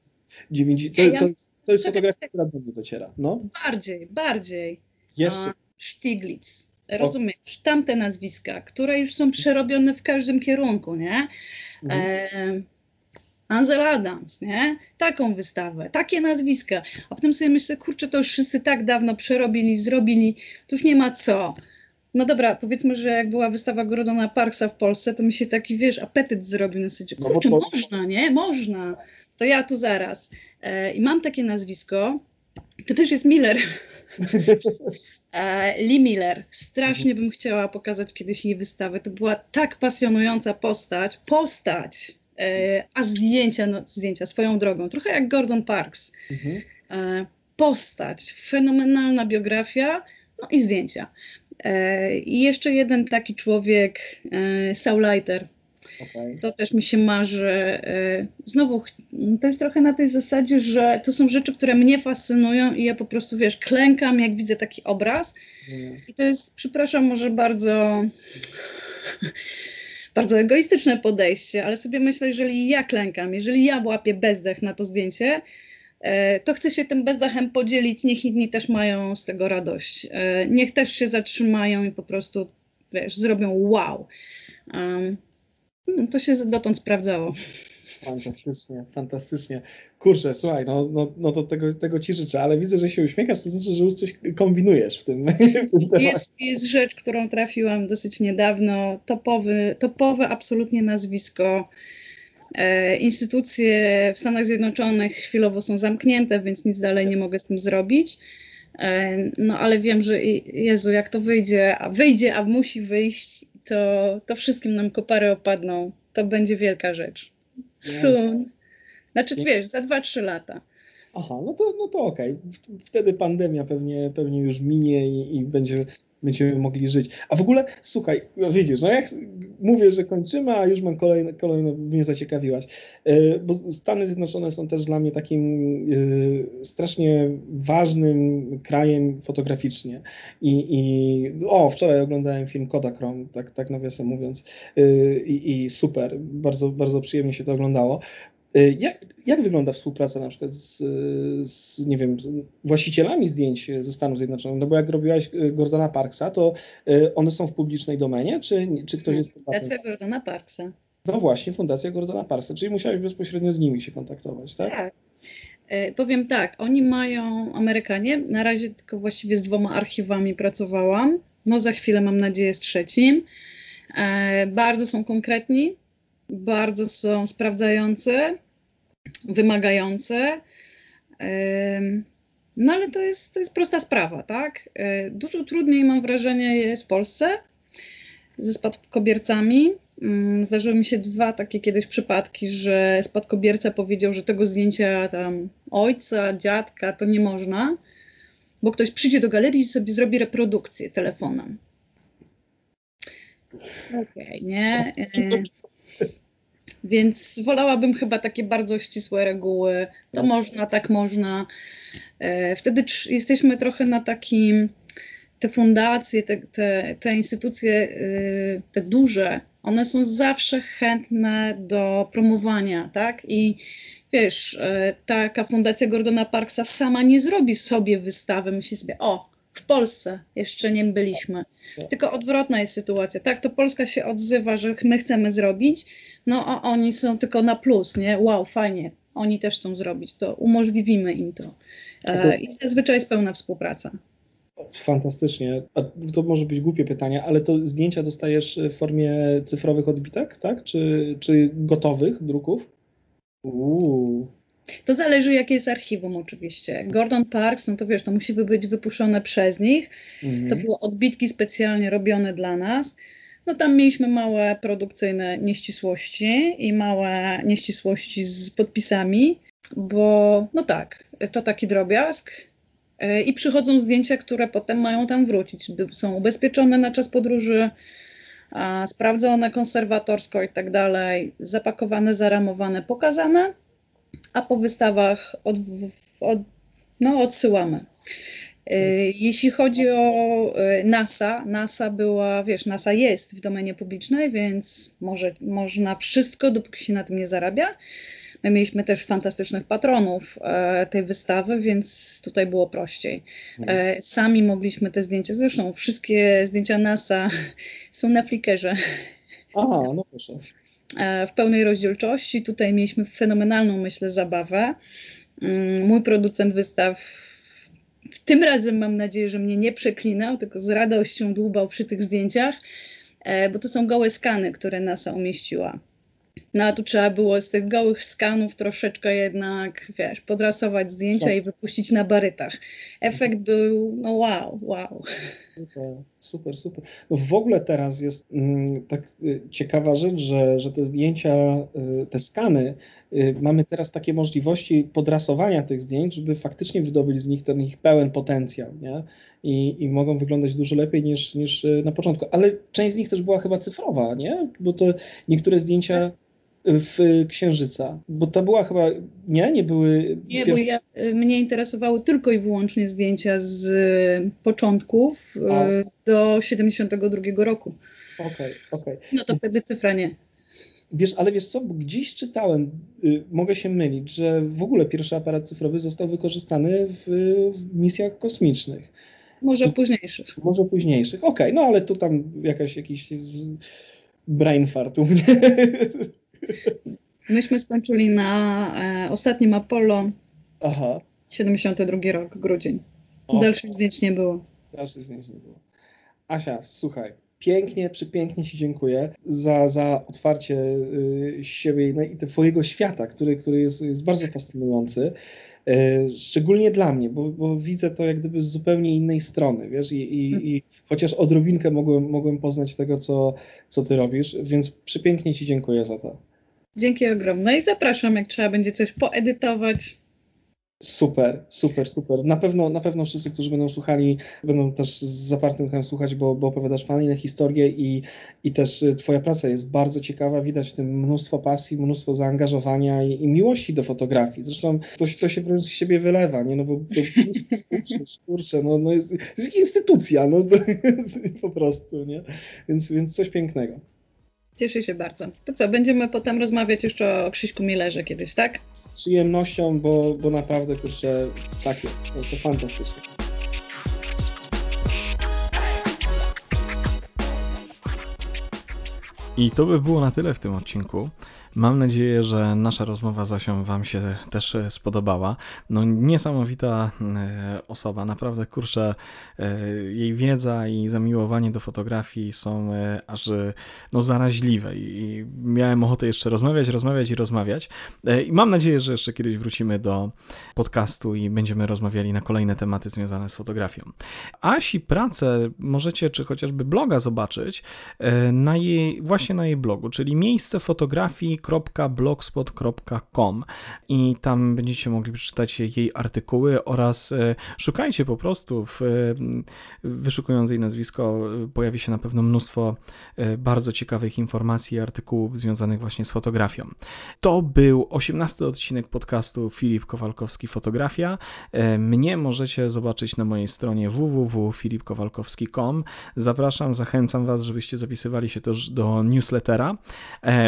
90, to, to jest to jest fotografia, która do mnie dociera. No. Bardziej, bardziej. Jeszcze. Stiglitz. Rozumiesz, tamte nazwiska, które już są przerobione w każdym kierunku, nie? Mhm. E, Ansel Adams, nie? Taką wystawę, takie nazwiska. A potem sobie myślę, kurczę, to już wszyscy tak dawno przerobili, zrobili, to już nie ma co. No dobra, powiedzmy, że jak była wystawa Gordona Parksa w Polsce, to mi się taki, wiesz, apetyt zrobił na zasadzie, no kurczę, no to... można, nie? Można. To ja tu zaraz. E, I mam takie nazwisko, to też jest Miller. E, Lee Miller. Strasznie bym chciała pokazać kiedyś jej wystawę. To była tak pasjonująca postać. Postać! E, a zdjęcia, no zdjęcia swoją drogą. Trochę jak Gordon Parks. Mhm. Postać, fenomenalna biografia, no i zdjęcia. I jeszcze jeden taki człowiek, Saul Leiter, Okay. To też mi się marzy. Y, znowu, to jest trochę na tej zasadzie, że to są rzeczy, które mnie fascynują i ja po prostu, wiesz, klękam, jak widzę taki obraz. Mm. I to jest, przepraszam, może bardzo, bardzo egoistyczne podejście, ale sobie myślę, jeżeli ja klękam, jeżeli ja łapię bezdech na to zdjęcie, y, to chcę się tym bezdechem podzielić, niech inni też mają z tego radość. Y, niech też się zatrzymają i po prostu, wiesz, zrobią wow. Um, to się dotąd sprawdzało. Fantastycznie, fantastycznie. Kurczę, słuchaj, no, no, no to tego, tego ci życzę, ale widzę, że się uśmiechasz, to znaczy, że już coś kombinujesz w tym, w tym jest, jest rzecz, którą trafiłam dosyć niedawno, topowy, topowe absolutnie nazwisko. E, instytucje w Stanach Zjednoczonych chwilowo są zamknięte, więc nic dalej nie mogę z tym zrobić. E, no ale wiem, że Jezu, jak to wyjdzie, a wyjdzie, a musi wyjść, to, to wszystkim nam kopary opadną. To będzie wielka rzecz. Soon. Znaczy, wiesz, za 2-3 lata. Aha, no to, no to okej. Okay. Wtedy pandemia pewnie, pewnie już minie i, i będzie będziemy mogli żyć. A w ogóle, słuchaj, no widzisz, no jak mówię, że kończymy, a już mam kolejne, kolejne mnie zaciekawiłaś, e, bo Stany Zjednoczone są też dla mnie takim e, strasznie ważnym krajem fotograficznie i, i o, wczoraj oglądałem film Kodachrome, tak, tak nawiasem mówiąc e, i, i super, bardzo, bardzo przyjemnie się to oglądało. Y, jak, jak, wygląda współpraca na przykład z, z, nie wiem, właścicielami zdjęć ze Stanów Zjednoczonych? No bo jak robiłaś y, Gordona Parksa, to y, one są w publicznej domenie, czy, czy ktoś jest... Fundacja Gordona Parksa. No właśnie, Fundacja Gordona Parksa, czyli musiałeś bezpośrednio z nimi się kontaktować, tak? Tak. Powiem tak, oni mają, Amerykanie, na razie tylko właściwie z dwoma archiwami pracowałam, no za chwilę mam nadzieję z trzecim. Bardzo są konkretni, bardzo są sprawdzające, wymagające. No ale to jest, to jest prosta sprawa, tak? E, dużo trudniej mam wrażenie jest w Polsce ze spadkobiercami. Mm, zdarzyły mi się dwa takie kiedyś przypadki, że spadkobierca powiedział, że tego zdjęcia tam ojca, dziadka to nie można, bo ktoś przyjdzie do galerii i sobie zrobi reprodukcję telefonem. Okej, okay, nie? Więc wolałabym chyba takie bardzo ścisłe reguły. To Jasne. można, tak można. E, wtedy jesteśmy trochę na takim, te fundacje, te, te, te instytucje, e, te duże, one są zawsze chętne do promowania, tak? I wiesz, e, taka fundacja Gordona Parksa sama nie zrobi sobie wystawy, myśli sobie, o, w Polsce jeszcze nie byliśmy. Tylko odwrotna jest sytuacja. Tak, to Polska się odzywa, że my chcemy zrobić, no a oni są tylko na plus, nie? Wow, fajnie, oni też chcą zrobić, to umożliwimy im to. E, I zazwyczaj jest pełna współpraca. Fantastycznie. A to może być głupie pytanie, ale to zdjęcia dostajesz w formie cyfrowych odbitek, tak? Czy, czy gotowych druków? Uuu. To zależy, jakie jest archiwum oczywiście. Gordon Parks, no to wiesz, to musi być wypuszczone przez nich. Mhm. To były odbitki specjalnie robione dla nas. No tam mieliśmy małe produkcyjne nieścisłości i małe nieścisłości z podpisami, bo no tak, to taki drobiazg. E, I przychodzą zdjęcia, które potem mają tam wrócić. Są ubezpieczone na czas podróży, sprawdzone konserwatorsko i tak dalej, zapakowane, zaramowane, pokazane, a po wystawach od, od, no, odsyłamy. Y, jeśli chodzi o y, NASA, NASA była, wiesz, NASA jest w domenie publicznej, więc może, można wszystko, dopóki się na tym nie zarabia. My mieliśmy też fantastycznych patronów e, tej wystawy, więc tutaj było prościej. E, sami mogliśmy te zdjęcia, zresztą wszystkie zdjęcia NASA są na Flickrze. Aha, no proszę. E, w pełnej rozdzielczości. Tutaj mieliśmy fenomenalną, myślę, zabawę. Mm, mój producent wystaw tym razem mam nadzieję, że mnie nie przeklinał, tylko z radością dłubał przy tych zdjęciach, e, bo to są gołe skany, które NASA umieściła. No a tu trzeba było z tych gołych skanów troszeczkę jednak, wiesz, podrasować zdjęcia tak. i wypuścić na barytach. Efekt był, no wow, wow. Super, super, super. No w ogóle teraz jest mm, tak y, ciekawa rzecz, że, że te zdjęcia, y, te skany, y, mamy teraz takie możliwości podrasowania tych zdjęć, żeby faktycznie wydobyć z nich ten ich pełen potencjał, nie? I, i mogą wyglądać dużo lepiej niż, niż na początku. Ale część z nich też była chyba cyfrowa, nie? Bo to niektóre zdjęcia w Księżyca? Bo to była chyba, nie? Nie były... Nie, bo ja, y, mnie interesowały tylko i wyłącznie zdjęcia z y, początków y, A. do 72 roku. Okej, okay, okej. Okay. No to wtedy cyfra nie. Wiesz, ale wiesz co, gdzieś czytałem, y, mogę się mylić, że w ogóle pierwszy aparat cyfrowy został wykorzystany w, w misjach kosmicznych. Może późniejszych. Może późniejszych, okej, okay, no ale tu tam jakaś, jakiś brain fart u mnie. Myśmy skończyli na e, ostatnim Apollo. Aha. 72 rok, grudzień. Okay. Dalszych zdjęć nie było. Dalszych zdjęć nie było. Asia, słuchaj, pięknie, przepięknie Ci dziękuję za, za otwarcie y, siebie no i Twojego świata, który, który jest, jest bardzo fascynujący. Y, szczególnie dla mnie, bo, bo, widzę to jak gdyby z zupełnie innej strony, wiesz, i, i, i chociaż odrobinkę mogłem, mogłem poznać tego, co, co ty robisz, więc przepięknie Ci dziękuję za to. Dzięki ogromne i zapraszam, jak trzeba będzie coś poedytować. Super, super, super. Na pewno, na pewno wszyscy, którzy będą słuchali, będą też z zapartym uchem słuchać, bo, bo opowiadasz fajne historie i, i też y, Twoja praca jest bardzo ciekawa. Widać w tym mnóstwo pasji, mnóstwo zaangażowania i, i miłości do fotografii. Zresztą to, to się wręcz z siebie wylewa, nie? No bo, bo kurczę, no, no jest, jest instytucja, no po prostu, nie? Więc, więc coś pięknego. Cieszę się bardzo. To co, będziemy potem rozmawiać jeszcze o Krzyśku Millerze kiedyś, tak? Z przyjemnością, bo, bo naprawdę, kurczę, tak jest. To, to fantastycznie. I to by było na tyle w tym odcinku. Mam nadzieję, że nasza rozmowa z Asią Wam się też e, spodobała. No niesamowita e, osoba, naprawdę kurczę, e, jej wiedza i zamiłowanie do fotografii są aż no, zaraźliwe i miałem ochotę jeszcze rozmawiać, rozmawiać i rozmawiać. I mam nadzieję, że jeszcze kiedyś wrócimy do podcastu i będziemy rozmawiali na kolejne tematy związane z fotografią. Asi pracę możecie, czy chociażby bloga zobaczyć na jej, właśnie na jej blogu, czyli miejsce fotografii www.blogspot.com i tam będziecie mogli przeczytać jej artykuły oraz e, szukajcie po prostu w wyszukując jej nazwisko e, pojawi się na pewno mnóstwo e, bardzo ciekawych informacji i artykułów związanych właśnie z fotografią. To był 18 odcinek podcastu Filip Kowalkowski Fotografia. Mnie możecie zobaczyć na mojej stronie www.filipkowalkowski.com. Zapraszam, zachęcam Was, żebyście zapisywali się też do newslettera,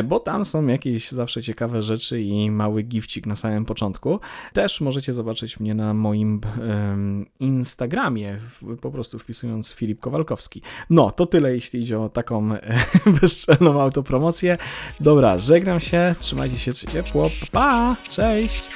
bo tam są jakieś jakieś zawsze ciekawe rzeczy i mały gifcik na samym początku. Też możecie zobaczyć mnie na moim um, Instagramie, po prostu wpisując Filip Kowalkowski. No, to tyle, jeśli idzie o taką bezczelną autopromocję. Dobra, żegnam się, trzymajcie się ciepło, pa cześć!